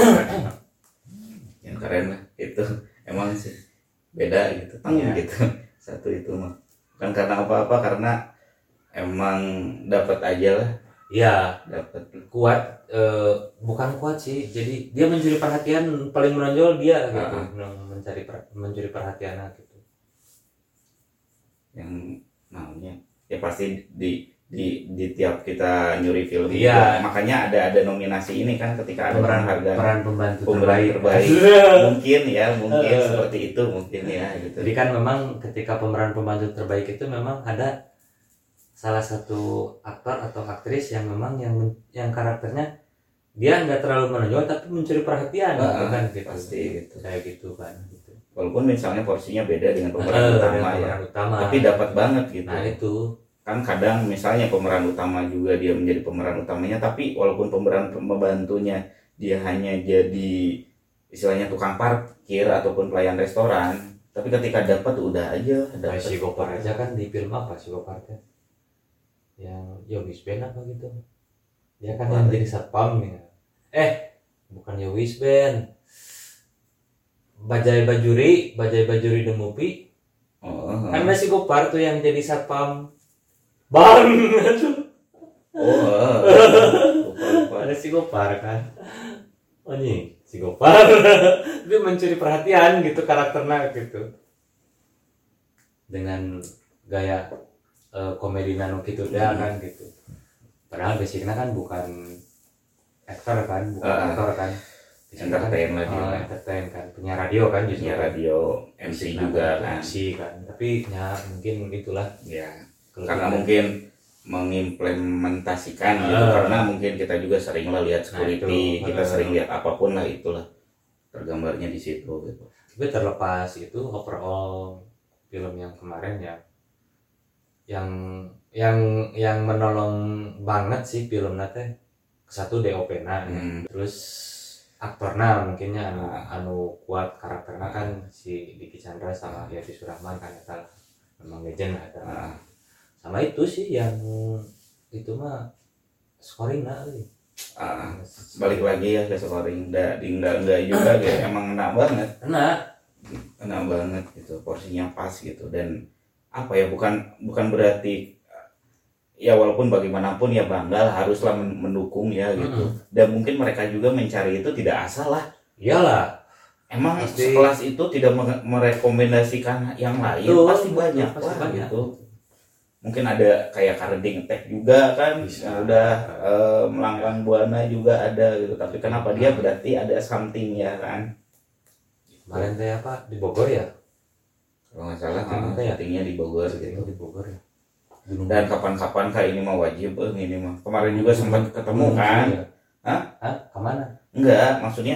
Yang keren lah. Itu emang sih beda gitu tang Iya. gitu. Satu itu mah. Bukan karena apa-apa karena emang dapat aja lah. Iya. Dapat kuat eh, bukan kuat sih. Jadi dia mencuri perhatian paling menonjol dia gitu. Ah. yang mencari per- mencuri perhatian gitu. Yang namanya ya pasti di di di tiap kita nyuri film Iya. juga. makanya ada ada nominasi ini kan ketika ada pemeran penghargaan peran pembantu terbaik, terbaik. Mungkin ya mungkin Eh. seperti itu mungkin ya gitu. Jadi kan memang ketika pemeran pembantu terbaik itu memang ada salah satu aktor atau aktris yang memang yang yang karakternya dia nggak terlalu menonjol tapi mencuri perhatian gitu Ah, kan gitu. pasti gitu Kayak gitu kan gitu. walaupun misalnya porsinya beda dengan pemeran dengan utama ya pemeran utama. tapi dapat banget gitu Nah itu kan kadang misalnya pemeran utama juga dia menjadi pemeran utamanya tapi walaupun pemeran pembantunya dia hanya jadi istilahnya tukang parkir ataupun pelayan restoran tapi ketika dapat udah aja dapat si Gopar aja kan di film apa si Gopar teh? Yang Yowis Band apa gitu. Dia kan yang jadi satpam nih. Eh, bukan Yowis Band. Bajai Bajuri, Bajai Bajuri The Movie. Oh, kan si Gopar tuh yang jadi satpam. Bang oh, ada si Gopar kan? Oh nih si Gopar dia mencuri perhatian gitu karakternya gitu. Dengan gaya eh, komedi nano gitu dia Hmm. kan gitu padahal basicnya kan bukan aktor kan bukan Ah, aktor kan Basicnya entertain lah dia. oh, entertain kan punya radio kan justru ya radio MC juga kan MC kan tapi ya mungkin itulah ya karena mungkin mengimplementasikan gitu Ah. karena mungkin kita juga sering lah lihat security itu. kita Ah. sering lihat apa pun lah itulah tergambarnya di situ gitu tapi terlepas itu overall film yang kemarin ya yang yang yang menolong banget sih film nate satu DOP na ya. Hmm. terus aktorna mungkinnya anu Ah. anu kuat karakternya kan si Diki Chandra sama Yati Surahman kan eta memang legend lah eta. Ah. sama itu sih yang itu mah scoring lah. Ah, balik lagi ya ke scoring enggak enggak enggak juga gitu emang enak banget enak enak banget gitu porsinya pas gitu dan apa ya bukan bukan berarti ya walaupun bagaimanapun ya bangga lah, haruslah men- mendukung ya gitu. Dan mungkin mereka juga mencari itu tidak asal lah. Iyalah. Emang Pasti. sekelas itu tidak me- merekomendasikan yang lain Betul, pasti banyak pasti lah banyak. gitu. Mungkin ada kayak carding attack juga kan Bisa. yang udah eh, melangkang buana juga ada gitu. Tapi kenapa dia berarti ada something ya kan? Kemarin teh apa? Di Bogor ya kalau nggak salah ah, apa ya? syutingnya di Bogor gitu di Bogor ya Gunung dan kapan-kapan kak ini mah wajib eh, ini mah kemarin juga sempat ketemu kan Iya. Hah? Hah? Ke mana? enggak maksudnya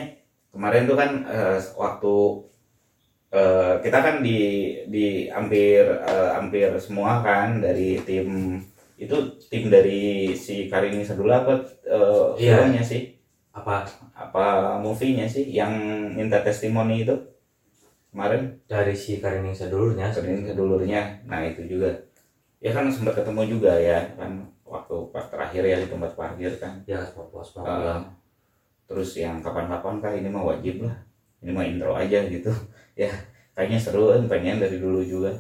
kemarin tuh kan eh, waktu eh, kita kan di di hampir eh, hampir semua kan dari tim itu tim dari si Karini Sadula apa eh, Iya. filmnya sih Apa apa movie-nya sih yang minta testimoni itu kemarin dari si Karining sedulurnya? Karini sedulurnya nah itu juga ya kan sempat ketemu juga ya kan waktu pas terakhir ya di tempat parkir kan Ya, pos Uh, terus yang kapan-kapan kah ini mah wajib lah ini mah intro aja gitu ya kayaknya seru kan pengen dari dulu juga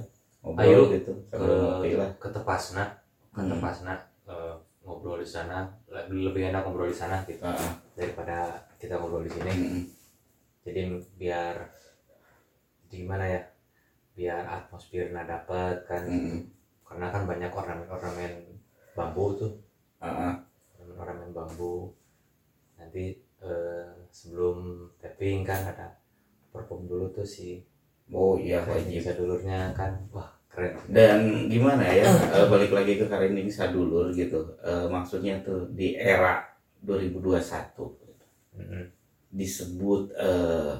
ngobrol Ayo, gitu ke sambil ngopi lah ke Tepasna, ke Hmm. Tepasna eh, ngobrol di sana lebih enak ngobrol di sana gitu Heeh. daripada kita ngobrol di sini. Mm-mm. Jadi biar gimana ya? Biar atmosfernya dapat kan. Mm-mm. Karena kan banyak ornamen-ornamen bambu tuh, Heeh. ornamen bambu. Nanti eh, sebelum tapping kan ada perform dulu tuh si oh iya wajib sedulurnya kan. Wah, keren. dan gimana ya eh, balik lagi ke Karining Sadulur gitu Eh, maksudnya tuh di era 2021 Mm-mm. disebut eh,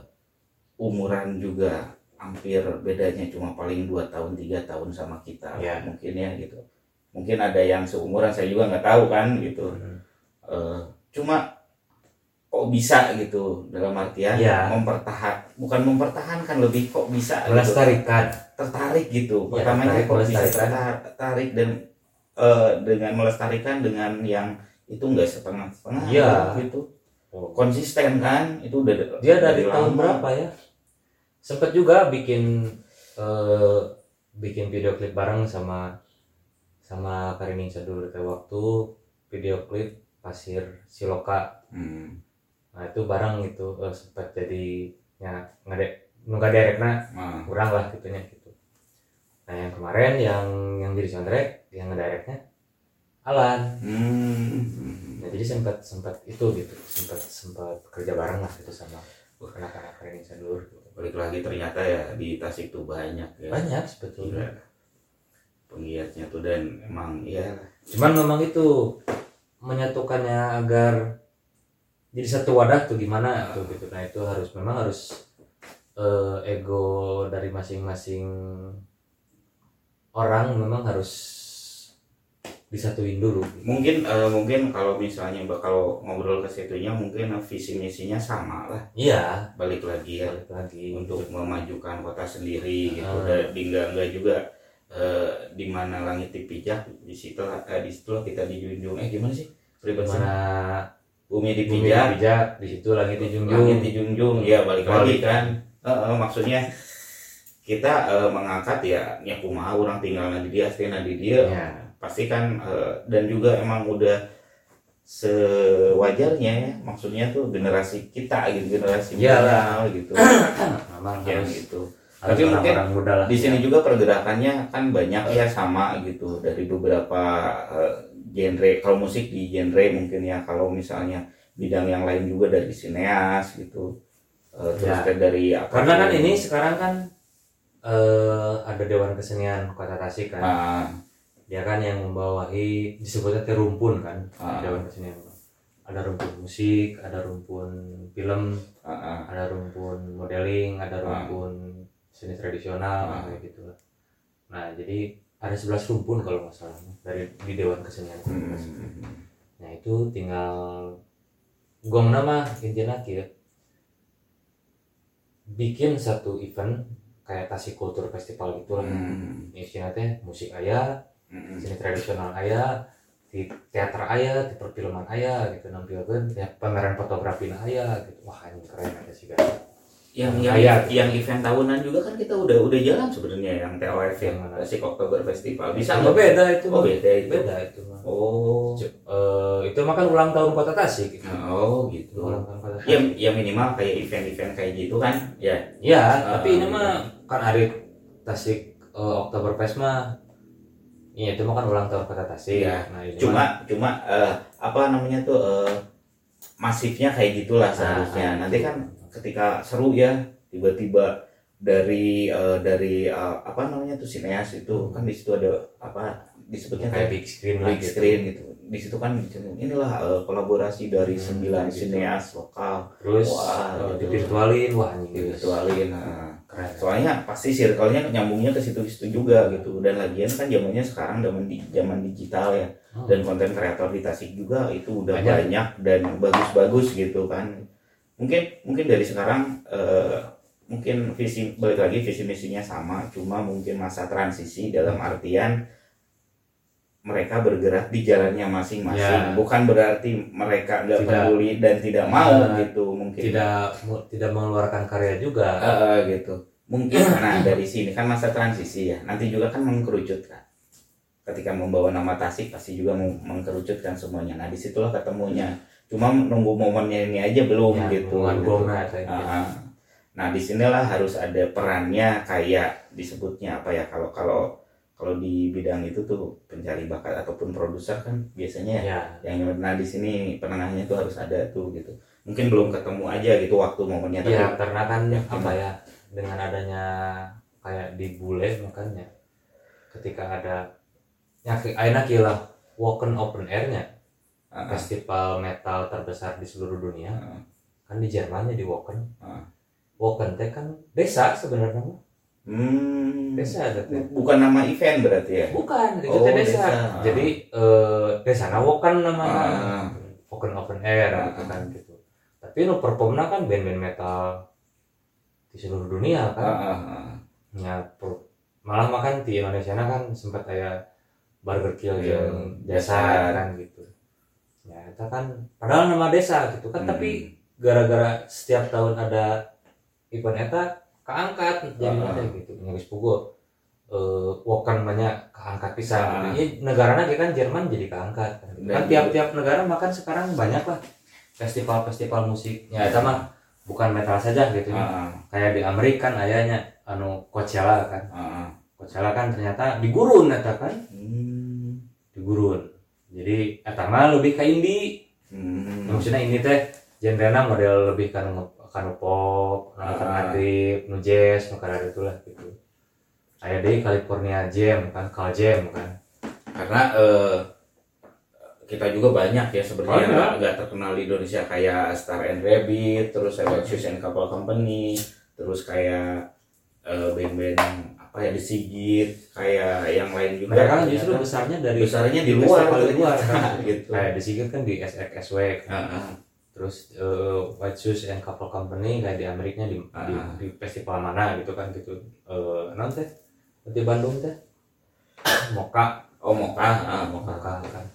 umuran juga hampir bedanya cuma paling dua tahun tiga tahun sama kita Ya. mungkin ya gitu mungkin ada yang seumuran saya juga nggak tahu kan gitu Mm-mm. Eh, cuma kok bisa gitu dalam artian Ya. mempertahan bukan mempertahankan lebih kok bisa gitu, Melestarikan. tertarik gitu Ya, pertamanya tertarik, kok bisa tertarik dan eh, dengan melestarikan dengan yang itu enggak setengah-setengah Iya. gitu konsisten kan itu udah Dia dari tahun lama. berapa ya? Sempet juga bikin eh, bikin video klip bareng sama sama Karining Sadulur teh waktu video klip Pasir Siloka. Hmm. Nah itu bareng itu eh, sempat jadi ya ngade nggak direkna Nah, kurang lah gitunya gitu. Nah yang kemarin yang yang jadi soundtrack yang ngedirectnya Alan. hmm. Nah jadi sempat sempat itu gitu sempat sempat kerja bareng lah gitu sama anak-anak Karining Sadulur. Gitu. Balik lagi ternyata ya di Tasik tuh banyak ya Banyak sebetulnya. Gila. penggiatnya tuh dan emang ya cuman memang itu menyatukannya agar jadi satu wadah tuh gimana tuh gitu nah itu harus memang harus eh, ego dari masing-masing orang memang harus disatuin dulu. Gitu. mungkin eh, mungkin kalau misalnya bakal ngobrol ke situnya mungkin visi misinya sama lah. Iya. Balik lagi ya balik lagi. untuk memajukan kota sendiri gitu. Ah. dan enggak juga eh, di mana langit dipijak di situ eh, di situ kita dijunjung. Eh gimana sih? Mana bumi bumi dipijak. dipijak di situ langit dijunjung langit dijunjung. ya balik lagi Balik. kan. Eh, eh, maksudnya kita eh, mengangkat ya ya kumaha orang tinggal di dia stay di dia. Ya pasti kan eh, dan juga emang udah sewajarnya ya maksudnya tuh generasi kita gitu generasi Iyalah. gitu. Memang ya harus, gitu. Tapi mungkin muda lah di sini juga pergerakannya kan banyak ya sama gitu dari beberapa eh, genre kalau musik di genre mungkin ya kalau misalnya bidang yang lain juga dari sineas gitu Eh, terus Ya. dari apa karena kan tuh? ini sekarang kan eh, ada Dewan Kesenian Kota Tasik kan. Ah, dia kan yang membawahi disebutnya teh rumpun kan Ah. dewan kesenian ada rumpun musik ada rumpun film ah, ah. ada rumpun modeling ada Ah. rumpun seni tradisional Ah. kayak gitu lah nah jadi ada 11 rumpun kalau nggak salah dari di dewan kesenian Hmm. nah itu tinggal gong nama intinya kia bikin satu event kayak Tasik Culture Festival gitu lah Hmm. isinya teh musik ayah Hmm. seni tradisional ayah di teater ayah di perfilman ayah gitu nampilkan ya pameran fotografi ayah gitu. Wah ini keren ada sih yang Yang yang, kaya. yang event tahunan juga kan kita udah udah jalan sebenarnya yang TOF Yang mana? Tasik Oktober Festival. Bisa nggak? beda itu oh beda itu. Beda itu mah oh. Eh, itu mah kan ulang tahun kota Tasik gitu. oh gitu. Ulang tahun kota ya Tasik. Ya minimal kayak event-event kayak gitu kan ya. Ya Ah, tapi ini mah kan hari Tasik eh, Oktoberfest mah Iya itu kan ulang tahun kota Tasik. Iya. Nah, ini mah- cuma cuma eh, apa namanya tuh eh, masifnya kayak gitulah seharusnya Ah, nanti kan ketika seru ya tiba-tiba dari eh, dari eh, apa namanya tuh sineas itu kan di situ ada apa disebutnya kayak teh big screen big gitu. screen gitu di situ kan inilah eh, kolaborasi dari Hmm, sembilan gitu. sineas lokal terus Wah, eh, gitu. divirtualin wah anjing virtualin nah. Keren. Soalnya pasti circle-nya nyambungnya ke situ-situ juga gitu. Dan lagian kan zamannya sekarang zaman di zaman digital ya. Hmm. dan konten kreator di Tasik juga itu udah Banyak. banyak, dan bagus-bagus gitu kan. Mungkin mungkin dari sekarang eh, mungkin visi balik lagi visi misinya sama. Cuma mungkin masa transisi dalam artian mereka bergerak di jalannya masing-masing. Ya. bukan berarti mereka nggak Tidak. peduli dan tidak mau Nah, gitu mungkin. Tidak tidak mengeluarkan karya juga. Eh, gitu. Mungkin nah dari sini kan masa transisi ya. Nanti juga kan mengkerucutkan. Ketika membawa nama Tasik pasti juga meng- mengkerucutkan semuanya. Nah di situlah ketemunya. Cuma nunggu momennya ini aja belum Ya, gitu, gitu. Ah, nah di sinilah harus ada perannya kayak disebutnya apa ya kalau kalau kalau di bidang itu tuh pencari bakat ataupun produser kan biasanya ya. ya yang nah di sini penengahnya tuh harus ada tuh gitu. Mungkin belum ketemu aja gitu waktu momennya tapi ya karena kan Ya, apa ya dengan adanya kayak di bule makanya ketika ada ya enak lah Woken Open Air-nya. Ah, ah, festival metal terbesar di seluruh dunia. Ah. kan di Jerman ya di Woken. Ah. Woken teh kan desa sebenarnya. Hmm. desa ada teh Bukan nama event berarti ya? bukan itu Oh, desa. desa. jadi eh, desa na Woken namanya Ah. Woken Open Air Ah. gitu kan gitu tapi nu performnya kan band-band metal di seluruh dunia Ah, kan ah, ah. ya per- malah makan di Indonesia kan sempat kayak burger kill Iya, yang dasar kan gitu ya itu kan padahal nama desa gitu kan Hmm. tapi gara-gara setiap tahun ada event eta keangkat jadi Ah. ada gitu nyari pugo eh wokan banyak keangkat pisan Ah. ya, negara lagi kan Jerman jadi keangkat kan, gitu. Kan tiap-tiap negara makan sekarang banyak lah festival-festival musik ya itu mah bukan metal saja gitu Ah, kayak di Amerika kan ayahnya anu Coachella kan ah. Coachella kan ternyata di gurun eta kan Hmm. di gurun jadi eta mah lebih ke indie Hmm. Ya, maksudnya ini teh genrena model lebih kan kan pop Ah. alternatif nu jazz nu kada itulah gitu aya deui California Jam kan Cal Jam kan Karena eh, kita juga banyak ya sebenarnya nggak nggak terkenal di Indonesia kayak Star and Rabbit, terus Electric Shoes and Couple Company, terus kayak eh, band-band apa ya di Sigit, kayak yang lain juga. mereka kan justru besarnya dari besarnya di luar, di luar kan gitu. kayak di Sigit kan di SXSW Ah, ah. Terus eh, White Shoes and Couple Company kayak di Ameriknya di, di, Ah. di festival mana gitu kan gitu eh non teh di Bandung teh Moka Oh Moka, ah, Moka. Moka kan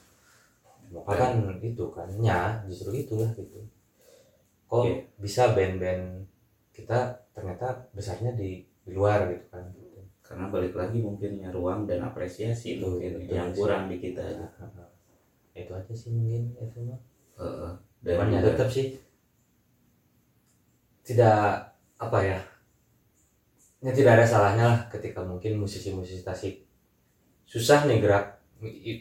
Moka kan itu kan nya justru itulah gitu kok Iya. bisa band-band kita ternyata besarnya di, di luar gitu kan gitu. Karena balik lagi mungkin ya ruang dan apresiasi mungkin betul yang kurang di kita. Nah. itu aja sih mungkin itu mah Heeh. Cuman ya? Juga- tetap sih. Tidak apa ya ya tidak ada salahnya lah ketika mungkin musisi-musisi Tasik susah nih gerak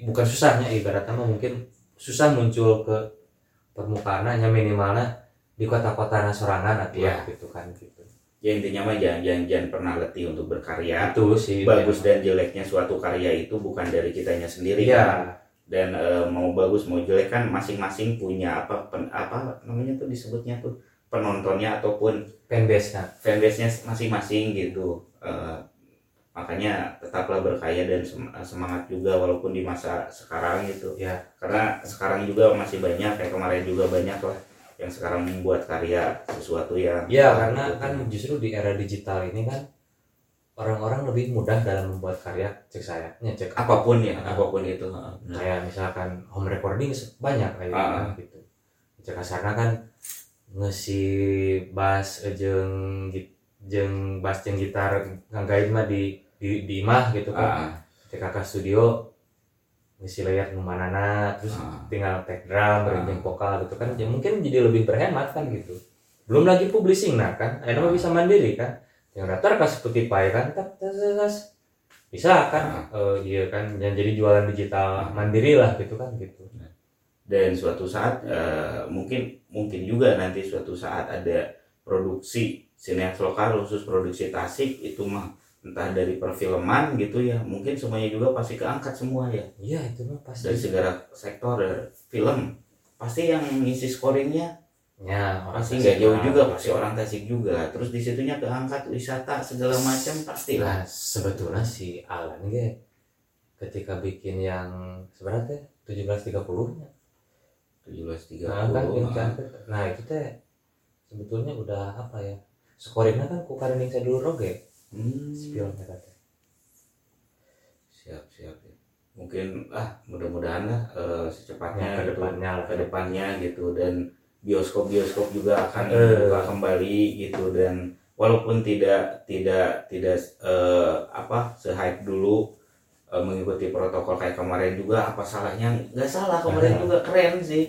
bukan susahnya ibaratnya mungkin susah muncul ke permukaan hanya minimalnya di kota-kota sorangan atau Iya. gitu kan gitu. Ya intinya mah jangan, jangan jangan pernah letih untuk berkarya. Itu sih bagus dan jeleknya suatu karya itu bukan dari kitanya sendiri iya. kan dan eh, mau bagus mau jelek kan masing-masing punya apa pen- apa namanya tuh disebutnya tuh penontonnya ataupun fanbase nya fanbase-nya masing-masing gitu. Eh, makanya tetaplah berkarya dan sem- semangat juga walaupun di masa sekarang gitu. Ya. Karena sekarang juga masih banyak kayak kemarin juga banyak lah yang sekarang membuat karya sesuatu yang ya karena kan justru di era digital ini kan orang-orang lebih mudah dalam membuat karya cek saya ya cek apa pun ya Ah. apa pun itu heeh. Nah, kayak misalkan home recording banyak kayak Ah. gitu cek kasarna kan ngesi bass eh, jeung git- jeung bass jeung gitar ngagain mah di di, di imah gitu kan ah, ketika ke studio ngisi layer nu manana terus ah. tinggal take drum Ah. vokal gitu kan ya mungkin jadi lebih berhemat kan gitu belum lagi publishing nah kan akhirnya mah bisa mandiri kan yang daftar ke Spotify kan tak tas, bisa kan? Eh, iya kan? Dan jadi jualan digital mandiri lah gitu kan gitu. Dan suatu saat eh, mungkin mungkin juga nanti suatu saat ada produksi sineas lokal khusus produksi Tasik itu mah entah dari perfilman gitu ya mungkin semuanya juga pasti keangkat semua ya. Iya itu mah pasti. Dari segala sektor dari film pasti yang ngisi scoringnya ya orang pasti nggak jauh juga pasti orang Tasik juga. Terus di situnya keangkat wisata segala macam pasti lah. Nah sebetulnya si Alan ge ketika bikin yang sebenarnya tujuh belas tiga puluhnya. tujuh belas tiga yang cantik. nah itu teh sebetulnya udah apa ya? Scoringnya kan ku karening sadulur oge si film eta teh siap siap. Ya. mungkin ah mudah-mudahan lah eh, secepatnya ke gitu, depannya ke depannya gitu. Dan bioskop-bioskop juga akan Eh. dibuka kembali gitu. Dan walaupun tidak tidak tidak eh, apa se-hype dulu eh, mengikuti protokol kayak kemarin juga apa salahnya? Nggak salah kemarin Ada. juga keren sih.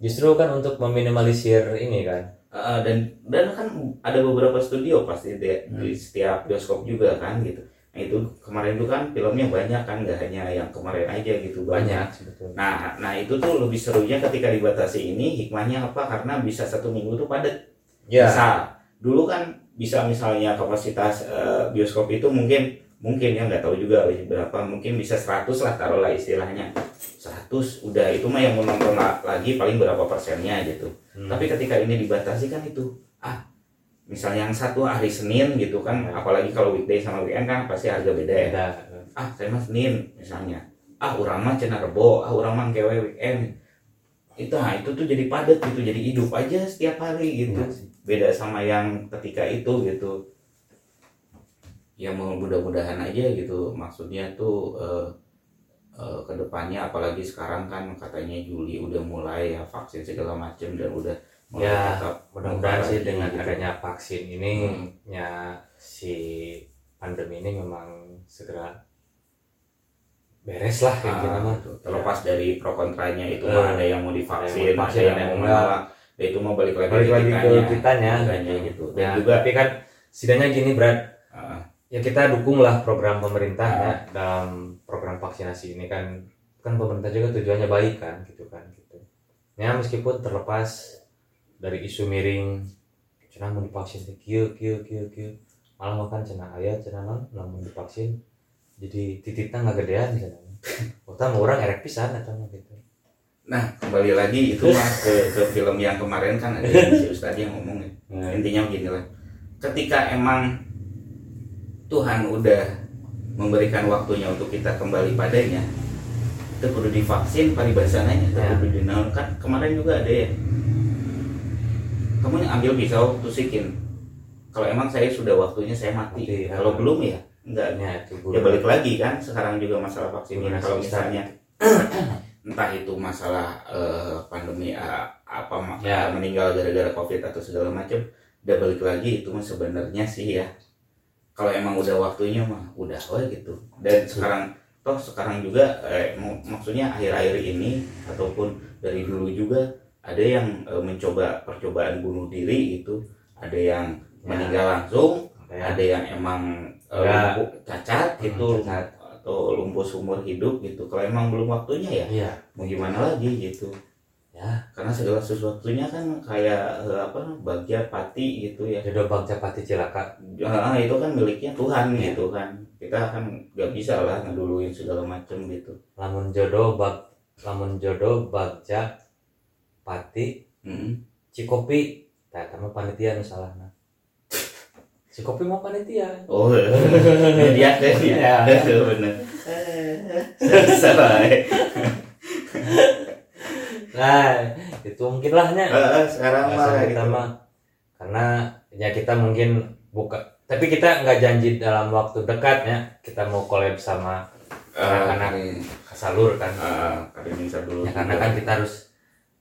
Justru kan untuk meminimalisir ini kan? Eh, dan dan kan ada beberapa studio pasti di, di setiap bioskop juga kan gitu nah itu kemarin itu kan filmnya banyak kan nggak hanya yang kemarin aja gitu banyak Nah, nah itu tuh lebih serunya ketika dibatasi ini hikmahnya apa? Karena bisa satu minggu tuh padat. ya Bisa. Dulu kan bisa misalnya kapasitas eh, bioskop itu mungkin mungkin ya nggak tahu juga berapa mungkin bisa 100 lah taruhlah istilahnya 100 udah itu mah yang mau nonton la- lagi paling berapa persennya gitu Hmm. tapi ketika ini dibatasi kan itu ah misalnya yang satu hari Senin gitu kan Ya. apalagi kalau weekday sama weekend kan pasti harga beda ya. Beda. Ah saya mah Senin misalnya. Ah urang mah cenah rebo. Ah urang mah kewe weekend. Itu nah itu tuh jadi padat gitu jadi hidup aja setiap hari gitu. Sih. beda sama yang ketika itu gitu. Ya mudah-mudahan aja gitu. Maksudnya tuh eh, eh, ke depannya apalagi sekarang kan katanya Juli udah mulai ya vaksin segala macam dan udah Ya, tetap mudah-mudahan sih dengan gitu. adanya vaksin ini Hmm. ya si pandemi ini memang segera beres lah kayak Ah, gitu mah. terlepas dari pro kontranya itu mah ada yang mau divaksin, ada yang yang mau enggak. ya itu mau balik lagi, balik lagi ke kitanya. kitanya. Gitu. Dan Ya, juga tapi kan setidaknya gini Brad. Ah, ya kita dukunglah program pemerintah ya dalam program vaksinasi ini kan kan pemerintah juga tujuannya baik kan gitu kan gitu. Ya meskipun terlepas dari isu miring cenah mau divaksin kieu kieu kieu kieu. Malah makan cenah aya cenah non lamun divaksin. Jadi tititnya nggak gedean cenah Kota mau orang erek pisan atau gitu. Nah kembali lagi itu mah ke, ke film yang kemarin kan ada yang si Ustadz yang ngomong ya. nah, intinya begini lah ketika emang Tuhan udah memberikan waktunya untuk kita kembali padanya itu kudu divaksin paribasananya itu Ya. kan kemarin juga ada ya kamu ambil pisau tusikin. Kalau emang saya sudah waktunya saya mati. Mati, ya. kalau belum ya enggak. Ya itu ya balik lagi kan sekarang juga masalah vaksin Gimana kalau misalnya entah itu masalah eh, pandemi eh, apa Ya. meninggal gara-gara covid atau segala macam udah balik lagi itu mah sebenarnya sih ya. Kalau emang udah waktunya mah udah wah gitu. Dan sekarang toh sekarang juga eh, mak- maksudnya akhir-akhir ini ataupun dari dulu juga ada yang eh, mencoba percobaan bunuh diri itu ada yang Ya. meninggal langsung ya, ada yang emang uh, Ya. lumpuh cacat gitu cacat. atau lumpuh seumur hidup gitu. Kalau emang belum waktunya ya iya. mau gimana lagi gitu. Ya. Karena segala sesuatunya kan kayak eh, apa bagja pati gitu ya. Jodoh bangsa pati cilaka. Ah, itu kan miliknya Tuhan Ya. gitu kan. Kita kan nggak bisa lah ngeduluin segala macem gitu. Lamun jodoh bag lamun jodoh bagja pati. Mm. Cikopi. Tah eta mah panitia salahna Cikopi mau panitia. Oh dia ya Ya. bener. Salah eh. nah itu mungkin lahnya Ah, sekarang mah gitu. kita mah karena ya kita mungkin buka tapi kita nggak janji dalam waktu dekat ya kita mau collab sama Ah, anak-anak ini, kasalur kan. Ah, kadang bisa dulu ya karena kan kita harus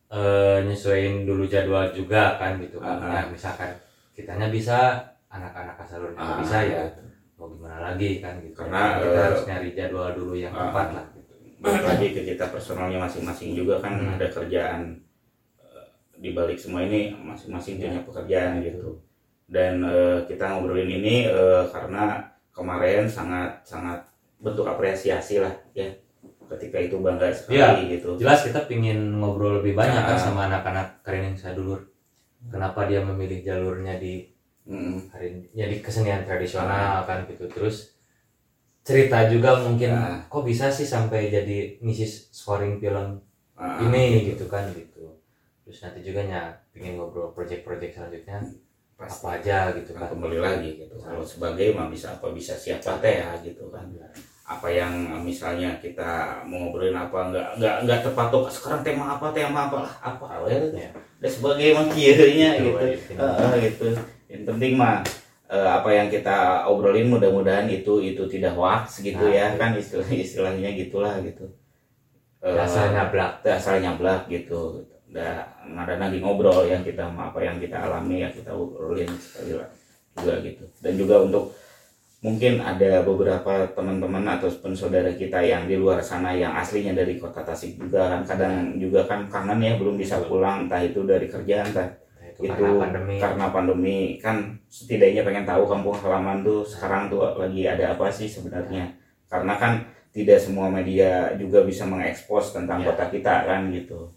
eh, nyesuaiin dulu jadwal juga kan gitu kan Ah, ah. Ya, misalkan kitanya bisa anak-anak kasalurnya nggak Ah, bisa ya mau gimana lagi kan gitu Karena, kita eh, harus nyari jadwal dulu yang ah, tepat lah gitu. balik lagi ke kita personalnya masing-masing juga kan Hmm. ada kerjaan eh, di balik semua ini masing-masing Ya. punya pekerjaan gitu dan eh, kita ngobrolin ini eh, karena kemarin sangat sangat bentuk apresiasi lah ya ketika itu bangga sekali gitu. jelas kita pingin ngobrol lebih banyak kan Ah. sama anak-anak kerening sadulur kenapa dia memilih jalurnya di Mm-mm. hari jadi kesenian tradisional kan gitu. Terus cerita juga mungkin Ah. kok bisa sih sampai jadi ngisi scoring film Ah, ini gitu kan gitu. Terus nanti juga ya pengen ngobrol project-project selanjutnya pasti. apa aja gitu kan kan. kembali lagi gitu. Kalau sebagai mah bisa apa bisa siapa teh ya gitu kan apa yang misalnya kita mau ngobrolin apa nggak nggak nggak terpatok sekarang tema apa tema apa? Lah apa we Ya. dan sebagai mah kieunya Gitu, gitu gitu. Yang penting mah eh, apa yang kita obrolin mudah-mudahan itu itu tidak hoax gitu Nah, ya iya. kan istilah istilahnya gitulah gitu. Eh, dasar nyablak. asal nyablak gitu. Udah ada lagi ngobrol yang kita apa yang kita alami ya kita obrolin sekali lah juga gitu. Dan juga untuk mungkin ada beberapa teman-teman ataupun saudara kita yang di luar sana yang aslinya dari kota Tasik juga kan. Kadang juga kan kangen ya belum bisa pulang. Entah itu dari kerjaan entah Nah, itu, itu karena pandemi. karena pandemi. Kan setidaknya pengen tahu kampung halaman tuh sekarang tuh lagi ada apa sih sebenarnya. Karena kan tidak semua media juga bisa mengekspos tentang Ya. kota kita kan gitu.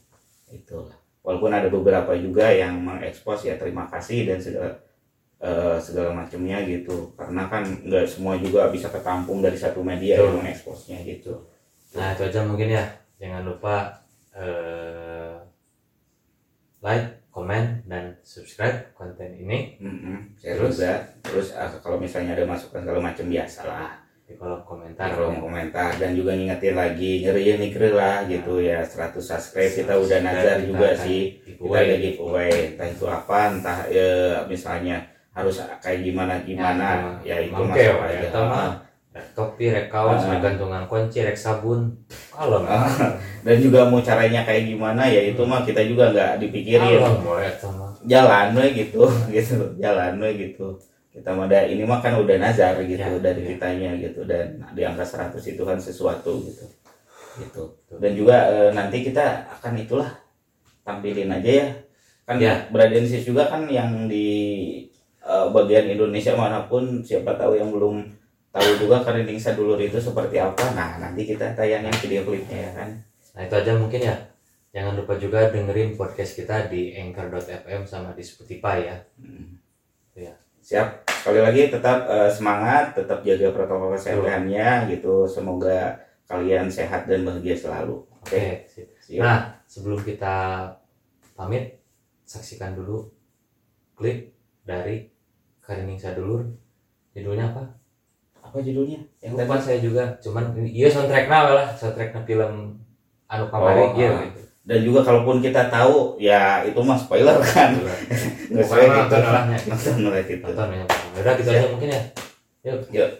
Itu walaupun ada beberapa juga yang mengekspos ya terima kasih dan segala eh, segala macamnya gitu. Karena kan nggak semua juga bisa ketampung dari satu media Betul. yang mengeksposnya gitu. Nah itu aja mungkin ya. Jangan lupa eh, like comment dan subscribe konten ini. Mm-mm, saya Terus? juga. Terus eh, kalau misalnya ada masukan segala macam biasalah. Di kolom komentar. Di kolom komentar. Dan juga ngingetin lagi ngeri nih lah gitu ya. 100 subscribe kita udah nazar juga sih. Kita ada giveaway. Entah itu apa entah ya, misalnya harus kayak gimana gimana ya, itu Mangke, masalah ya, mah. topi rek kaos Ah. rek gantungan kunci rek sabun kalem Ah, dan juga mau caranya kayak gimana ya itu mah kita juga nggak dipikirin jalan we gitu gitu jalan we gitu kita mah ada ini mah kan udah nazar gitu Ya, dari ya. kitanya gitu dan di angka 100 itu kan sesuatu gitu gitu dan juga eh, nanti kita akan itulah tampilin aja ya kan Ya. Bradensis juga kan yang di bagian Indonesia mana pun siapa tahu yang belum tahu juga Karining Sadulur itu seperti apa nah nanti kita tayangin video klipnya ya kan nah itu aja mungkin ya jangan lupa juga dengerin podcast kita di anchor.fm sama di Spotify ya Hmm. Iya. Siap. Sekali lagi tetap eh, semangat, tetap jaga protokol kesehatannya gitu. Semoga kalian sehat dan bahagia selalu. Oke. sip. Siap. nah sebelum kita pamit saksikan dulu klip dari Karining Sadulur judulnya apa Apa judulnya? Yang lupa saya juga cuman ini- iya soundtracknya lah soundtracknya film anu kamari Oh, iya ah. gitu Dan juga kalaupun kita tahu ya itu mah spoiler kan. Nggak Bukan sesuai gitu. nonton oleh gitu. nonton ya udah gitu aja mungkin ya yuk Yuk.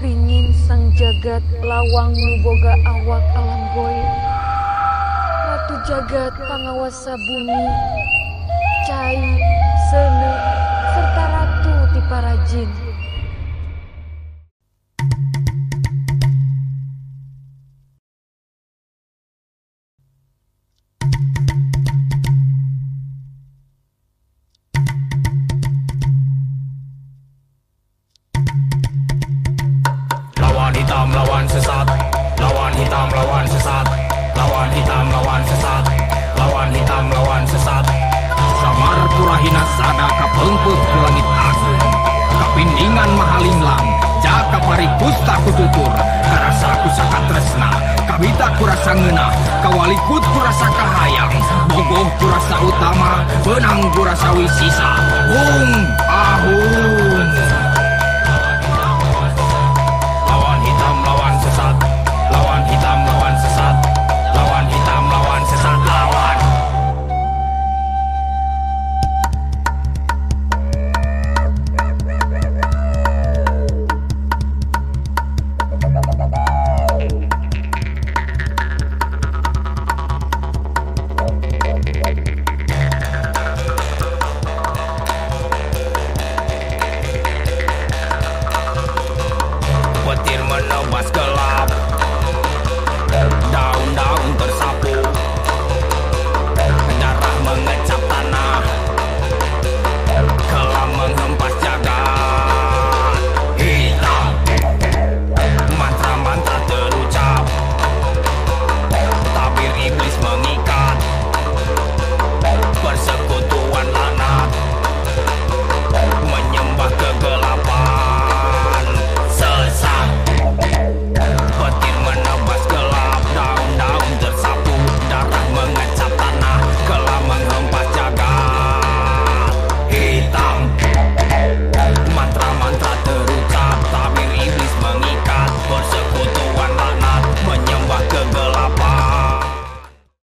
Ringin sang jagat lawang nuboga awak alam goib Ratu jagat pangawasa bumi Cai, Sene, serta Ratu ti sangeuna kawali kurasa kahayang. Bogoh kurasa utama benang kurasa wisisa. Hum ahun.